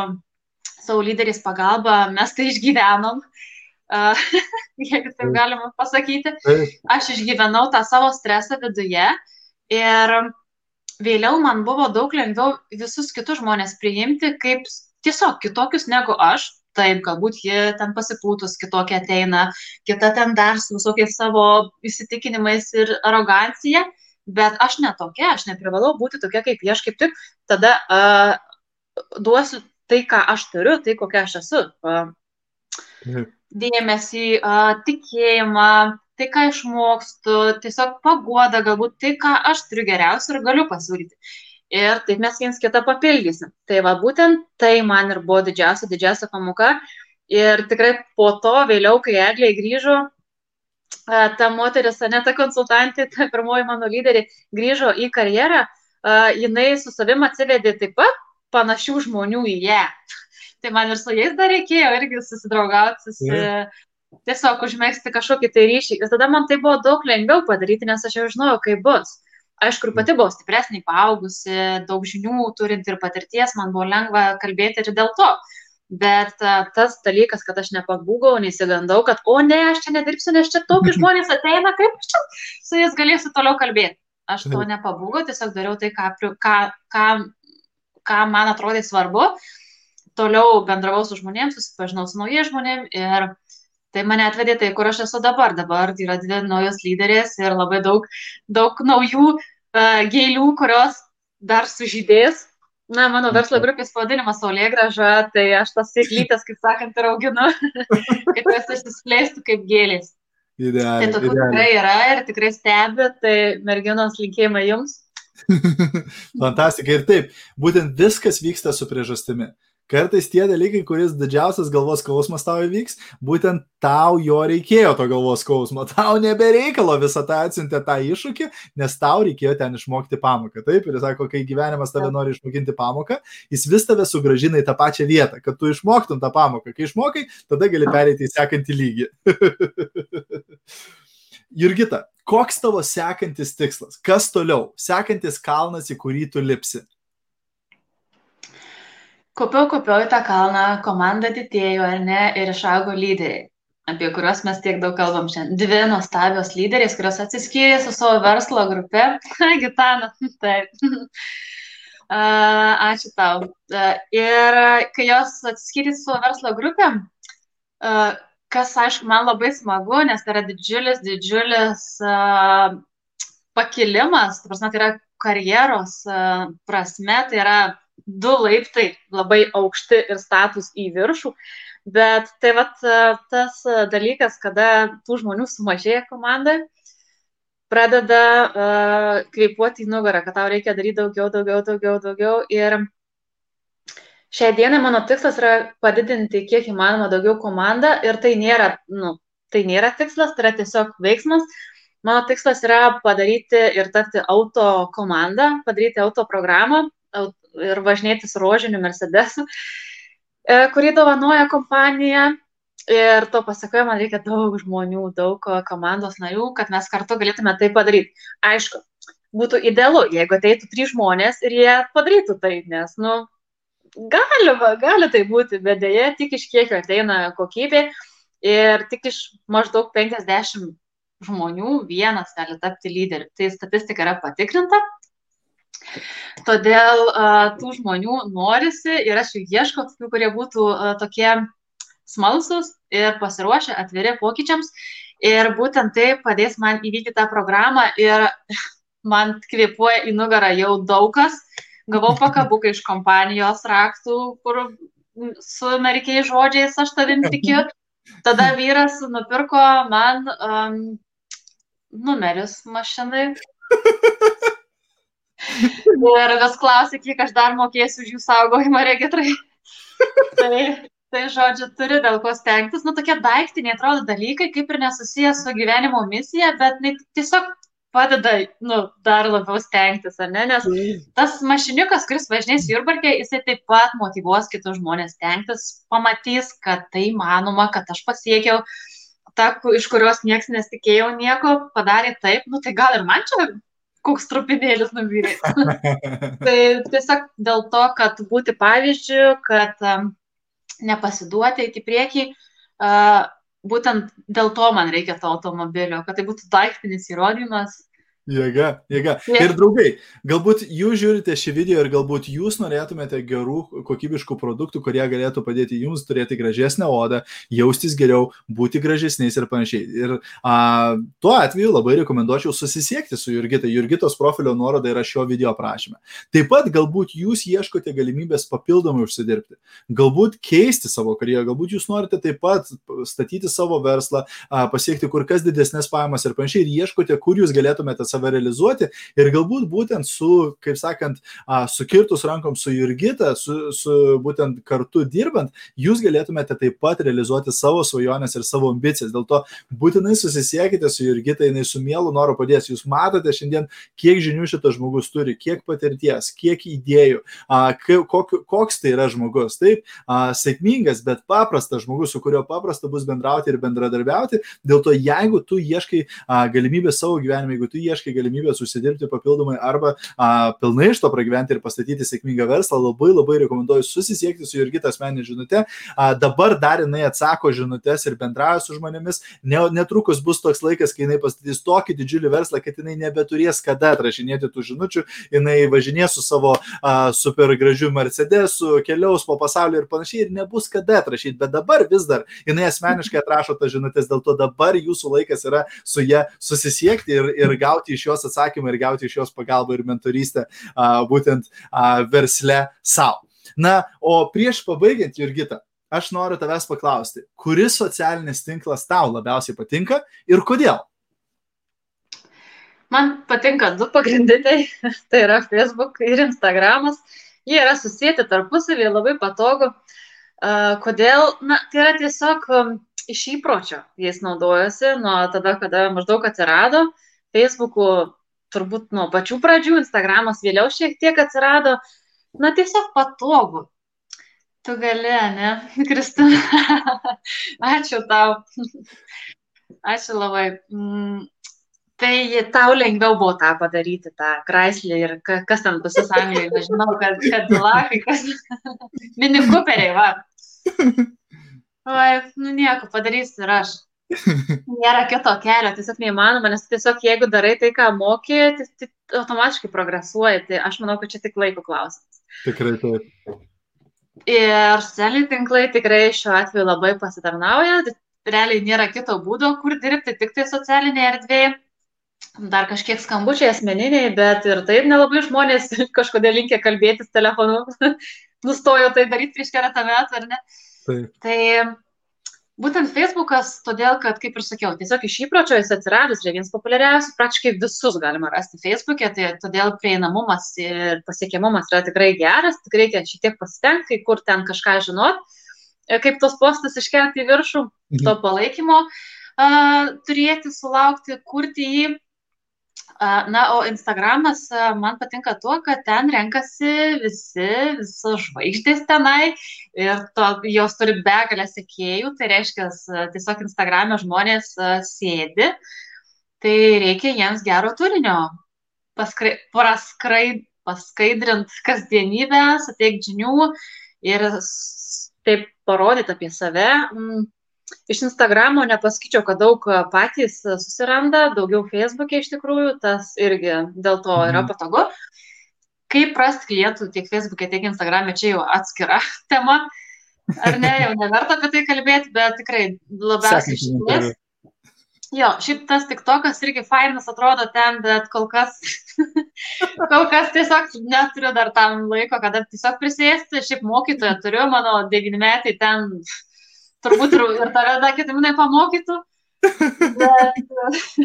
savo lyderiais pagalba mes tai išgyvenom, uh, jeigu taip galima pasakyti. Aš išgyvenau tą savo stresą viduje ir vėliau man buvo daug lengviau visus kitus žmonės priimti kaip tiesiog kitokius negu aš, taip, galbūt ji ten pasipūtus kitokia ateina, kita ten dar su visokiais savo įsitikinimais ir arogancija, bet aš netokia, aš neprivalau būti tokia kaip aš, kaip tik tada uh, duosiu tai, ką aš turiu, tai kokia aš esu. Uh, dėmesį, uh, tikėjimą, tai, ką išmokstu, tiesiog paguoda, galbūt tai, ką aš turiu geriausia ir galiu pasiūlyti ir taip mes viens kitą papildysim. Tai va būtent tai man ir buvo didžiausia, didžiausia pamoka. Ir tikrai po to vėliau, kai Eglė grįžo, ta moteris, ne ta konsultantė, ta pirmoji mano lyderė, grįžo į karjerą, jinai su savim atsivedė taip pat panašių žmonių į ją. Tai man ir su jais dar reikėjo irgi susidraugauti, susi... Yeah. tiesiog užmėgsti kažkokį tai ryšį. Ir tada man tai buvo daug lengviau padaryti, nes aš jau žinojau, kaip bus. Aišku, ir pati buvau stipresnė, paaugusi, daug žinių turint ir patirties, man buvo lengva kalbėti ir dėl to. Bet uh, tas dalykas, kad aš nepabūgau, neįsigandau, kad, o ne, aš čia nedirbsiu, nes čia tokie žmonės ateina, kaip aš čia su jais galėsiu toliau kalbėti. Aš to nepabūgau, tiesiog dariau tai, ką, ką, ką, ką man atrodė svarbu. Toliau bendravau su žmonėms, susipažinau su naujais žmonėmis ir Tai mane atvedė tai, kur aš esu dabar. Dabar yra dvi naujos lyderės ir labai daug, daug naujų uh, gėlių, kurios dar sužydės. Na, mano verslo grupės pavadinimas Saulėgraža, tai aš tas sėklytės, kaip sakant, ir auginu, kad jos išsiskleistų kaip gėlės. Idealiai. Tai tokių idealiai. tikrai yra ir tikrai stebi, tai merginos linkėjimai jums. Fantastika ir taip, būtent viskas vyksta su priežastimi Kartais tie dalykai, kuris didžiausias galvos skausmas tau įvyks, būtent tau jo reikėjo to galvos skausmo, tau nebereikalo visą tą atsiuntė tą iššūkį, nes tau reikėjo ten išmokti pamoką. Taip, ir jis sako, kai gyvenimas tave nori išmokinti pamoką, jis vis tave sugražina į tą pačią vietą, kad tu išmoktum tą pamoką. Kai išmokai, tada gali pereiti į sekantį lygį. Jurgita, koks tavo sekantis tikslas? Kas toliau? Sekantis kalnas, į kurį tu lipsi? Kopiau, kopiau į tą kalną, komanda didėjo, ar ne, ir išaugo lyderiai, apie kuriuos mes tiek daug kalbam šiandien. Dvi nuostabios lyderės, kurios atsiskyrė su savo verslo grupe. Gitana, taip. Ačiū tau. Ir kai jos atsiskyrė su savo verslo grupė, kas, aišku, man labai smagu, nes tai yra didžiulis, didžiulis pakilimas, tai, yra karjeros prasme, tai yra du laiptai labai aukšti ir status į viršų. Bet tai vat tas dalykas, kada tų žmonių sumažėja komandai, pradeda uh, kreipuoti į nugarą, kad tau reikia daryti daugiau, daugiau, daugiau, daugiau. Ir šiai dienai mano tikslas yra padidinti kiek įmanoma daugiau komandą ir tai nėra, nu, tai nėra tikslas, tai yra tiesiog veiksmas. Mano tikslas yra padaryti ir tapti auto komandą, padaryti auto programą, ir važinėtis rožiniu Mercedesu, e, kurį dovanoja kompanija. Ir to pasakoje man reikia daug žmonių, daug komandos narių, kad mes kartu galėtume tai padaryti. Aišku, būtų idealu, jeigu ateitų trys žmonės ir jie padarytų tai, nes, nu, galima, gali tai būti, bet dėja tik iš kiekio ateina kokybė ir tik iš maždaug 50 žmonių vienas gali tapti lyderiu. Tai statistika yra patikrinta Todėl uh, tų žmonių norisi ir aš jų ieškau, tokių, kurie būtų uh, tokie smalsus ir pasiruošę, atviri pokyčiams. Ir būtent tai padės man įvykti tą programą ir man kvepuoja į nugarą jau daug kas. Gavau pakabuką iš kompanijos raktų, kur su amerikiais žodžiais aš tavim tikiu. Tada vyras nupirko man um, numerius mašinai. Ir vis klausė, kiek aš dar mokėsiu už jų saugojimą registrai. tai, tai, žodžiu, turi dėl ko stengtis. Nu, tokie daiktiniai atrodo dalykai, kaip ir nesusijęs su gyvenimo misija, bet tai tiesiog padeda, nu, dar labiau stengtis, ar ne? Nes tas mašiniukas, kuris važinės Jurbarkė, jisai taip pat motivuos kitus žmonės stengtis, pamatys, kad tai manoma, kad aš pasiekiau tą, iš kurios niekas nesitikėjo nieko, padarė taip, nu tai gal ir man čia koks trupinėlis nuvyrė. tai tiesiog dėl to, kad būti pavyzdžių, kad um, nepasiduoti iki priekį, uh, būtent dėl to man reikia to automobilio, kad tai būtų daiktinis įrodymas, Jėga, jėga. Yeah. Ir draugai, galbūt jūs žiūrite šį video ir galbūt jūs norėtumėte gerų, kokybiškų produktų, kurie galėtų padėti jums turėti gražesnę odą, jaustis geriau, būti gražesniais ir panašiai. Ir a, tuo atveju labai rekomenduočiau susisiekti su Jurgita. Jurgitos profilio nuoroda yra šio video aprašyme. Taip pat galbūt jūs ieškote galimybės papildomai užsidirbti, galbūt keisti savo karjerą, galbūt jūs norite taip pat statyti savo verslą, a, pasiekti kur kas didesnės pajamas ir panašiai ir ieškote, kur jūs galėtumėte savo save realizuoti ir galbūt būtent su, kaip sakant, sukirtus rankom su Jurgita, su, su būtent kartu dirbant, jūs galėtumėte taip pat realizuoti savo svajonės ir savo ambicijas. Dėl to būtinai susisiekite su Jurgita, jinai su mielu noru padės. Jūs matote šiandien, kiek žinių šitas žmogus turi, kiek patirties, kiek idėjų, koks tai yra žmogus. Taip, sėkmingas, bet paprastas žmogus, su kuriuo paprasta bus bendrauti ir bendradarbiauti. Dėl to, jeigu tu ieškai galimybę savo gyvenime, jeigu tu ieškai galimybės užsidirbti papildomai arba a, pilnai iš to pragyventi ir pastatyti sėkmingą verslą, labai labai rekomenduoju susisiekti su Jurgita asmeninė žinutė. A, dabar dar jinai atsako žinutės ir bendrauja su žmonėmis. Ne, netrukus bus toks laikas, kai jinai pastatys tokį didžiulį verslą, kad jinai nebeturės kada atrašinėti tų žinučių, jinai važinės su savo a, super gražiu Mercedesu, keliaus po pasaulį ir panašiai ir nebus kada atrašyti, bet dabar vis dar jinai asmeniškai atrašo tas žinutės, dėl to dabar jūsų laikas yra su ją susisiekti ir, ir gauti iš jos atsakymą ir gauti iš jos pagalbą ir mentorystę būtent versle savo. Na, o prieš pabaigiant, Jurgita, aš noriu tavęs paklausti, kuris socialinis tinklas tau labiausiai patinka ir kodėl? Man patinka du pagrindiniai, tai yra Facebook ir Instagramas. jie yra susijęti tarpusavį, labai patogu. Kodėl? Na, tai yra tiesiog um, iš įpročio jais naudojasi nuo tada, kada maždaug atsirado. Facebook'u turbūt nuo pačių pradžių, Instagramas vėliau šiek tiek atsirado. Na, tiesiog patogu. Tu gali, ne, Kristina? Ačiū tau. Ačiū labai. Mm, Tai tau lengviau buvo tą padaryti, tą Chrysler ir kas ten pas jūs Anglijoje, nežinau, kad, kad lakai, kas. Mini Cooperiai, va. Oi, nu nieko, padarysiu ir aš. Nėra kito kelio, tiesiog neįmanoma, nes tiesiog jeigu darai tai, ką mokė, tai, tai automatiškai progresuoji. Tai aš manau, kad čia tik laiko klausimas. Tikrai taip. Ir socialiniai tinklai tikrai šiuo atveju labai pasitarnauja. Realiai nėra kito būdo, kur dirbti, tik tai socialinėje erdvėje dar kažkiek skambučiai asmeniniai, bet ir taip nelabai žmonės kažkodėl linkia kalbėtis telefonu. Nustojo tai daryti prieš keletą metų, ar ne? Taip. Tai būtent Facebookas, todėl, kad, kaip ir sakiau, tiesiog iš įpročio jis atsiradęs, yra vienas populiariausių, praktiškai visus galima rasti Facebook'e, tai todėl prieinamumas ir pasiekiamumas yra tikrai geras, tik reikia šiek tiek pasitengti, kur ten kažką žinot, kaip tos postus iškelti į viršų, mhm. to palaikymo uh, turėti, sulaukti, kurti jį Na, o Instagramas man patinka tuo, kad ten renkasi visi, visos žvaigždės tenai ir to, jos turi begalę sekėjų, tai reiškia, tiesiog Instagram'e žmonės sėdi, tai reikia jiems gero turinio, paskrai, praskrai, paskaidrint kasdienybę, suteikti žinių ir taip parodyti apie save. Iš Instagramo nepasakyčiau, kad daug patys susiranda, daugiau Facebook'e iš tikrųjų, tas irgi dėl to yra mhm. patogu. Kaip rasti klientų tiek Facebook'e, tiek Instagram'e, čia jau atskira tema. Ar ne, jau neverta apie tai kalbėti, bet tikrai labiausiai šiandien. Jo, šiaip tas tik tokas irgi fainas atrodo ten, bet kol kas, kol kas tiesiog neturiu dar tam laiko, kada tiesiog prisėsti. Šiaip mokytoją turiu, mano devynmetai ten turbūt ir, ir tave dar kitaminai pamokytų. Bet,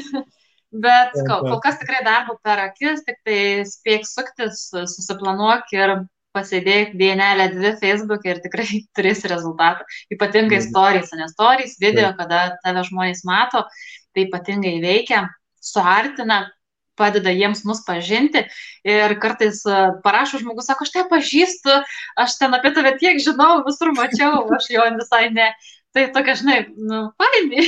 bet kol, kol kas tikrai darbo per akis, tik tai spėk suktis, susiplanuok ir pasėdėk dienelę dvi Facebook ir tikrai turėsi rezultatą. Ypatingai stories, nes stories video, kada tave žmonės mato, tai ypatingai veikia, suartina, padeda jiems mus pažinti ir kartais e, parašo žmogus, sako, aš tai pažįstu, aš ten apie tave tiek žinau, visur mačiau, aš jo visai ne. Tai tokia, žinai, nu, fainai.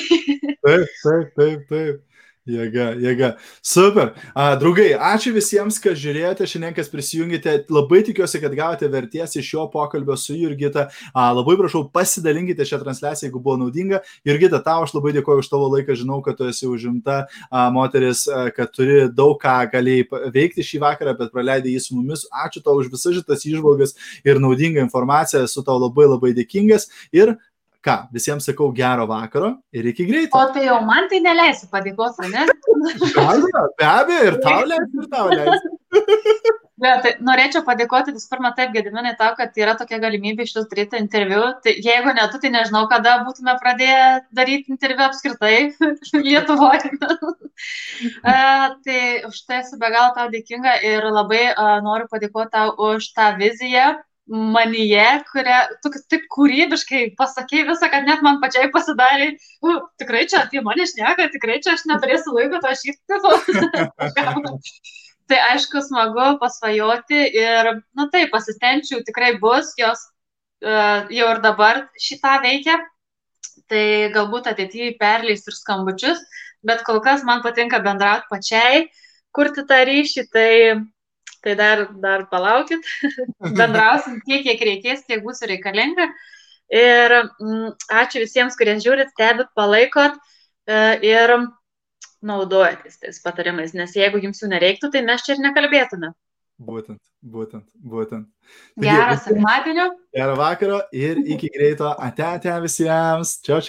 Taip, taip, taip, taip. Jėga, jėga. Super. A, draugai, ačiū visiems, kas žiūrėjote, šiandien kas prisijungėte. Labai tikiuosi, kad gavote verties iš šio pokalbio su Jurgita. A, labai prašau, pasidalinkite šią transliaciją, jeigu buvo naudinga. Jurgita, tau aš labai dėkoju už tavo laiką, žinau, kad tu esi užimta a, moteris, a, kad turi daug ką galėjai veikti šį vakarą, bet praleidai jį su mumis. Ačiū tau už visas šitas išvalgas ir naudingą informaciją, esu tau labai labai dėkingas. Ir ką, visiems sakau gero vakaro ir iki greito. O tai jau man tai neleisiu padėkoti, ne? be abejo, be abejo, ir tau leisiu, ir tau leisiu. Bet tai norėčiau padėkoti visų pirma taip, Gediminai, tau, kad yra tokia galimybė iš jūsų daryti interviu. Tai jeigu ne tu, tai nežinau, kada būtume pradėję daryti interviu apskritai Lietuvoje. tai už tai esu be galo tau dėkinga ir labai uh, noriu padėkoti tau už tą viziją, manyje, kurią tu taip kūrybiškai pasakėjai visą, kad net man pačiai pasidarė, uh, tikrai čia apie mane šneka, tikrai čia aš neturėsiu laiko to šypti. tai aišku, smagu pasvajoti ir, na taip, pasistengčiau, tikrai bus, jos uh, jau ir dabar šitą veikia, tai galbūt ateityje perleis ir skambučius, bet kol kas man patinka bendrauti pačiai, kurti tą ryšį, tai tai dar, dar palaukit, bendrausim tiek, kiek reikės, tiek bus reikalinga. Ir mm, ačiū visiems, kurie žiūrit, stebit, palaikot e, ir naudojatės tais patarimais, nes jeigu jums jų nereiktų, tai mes čia ir nekalbėtume. Būtent, būtent, būtent. Gerą sekmadienio. Gerą vakarą ir iki greito. Ate, ate visiems. Čia.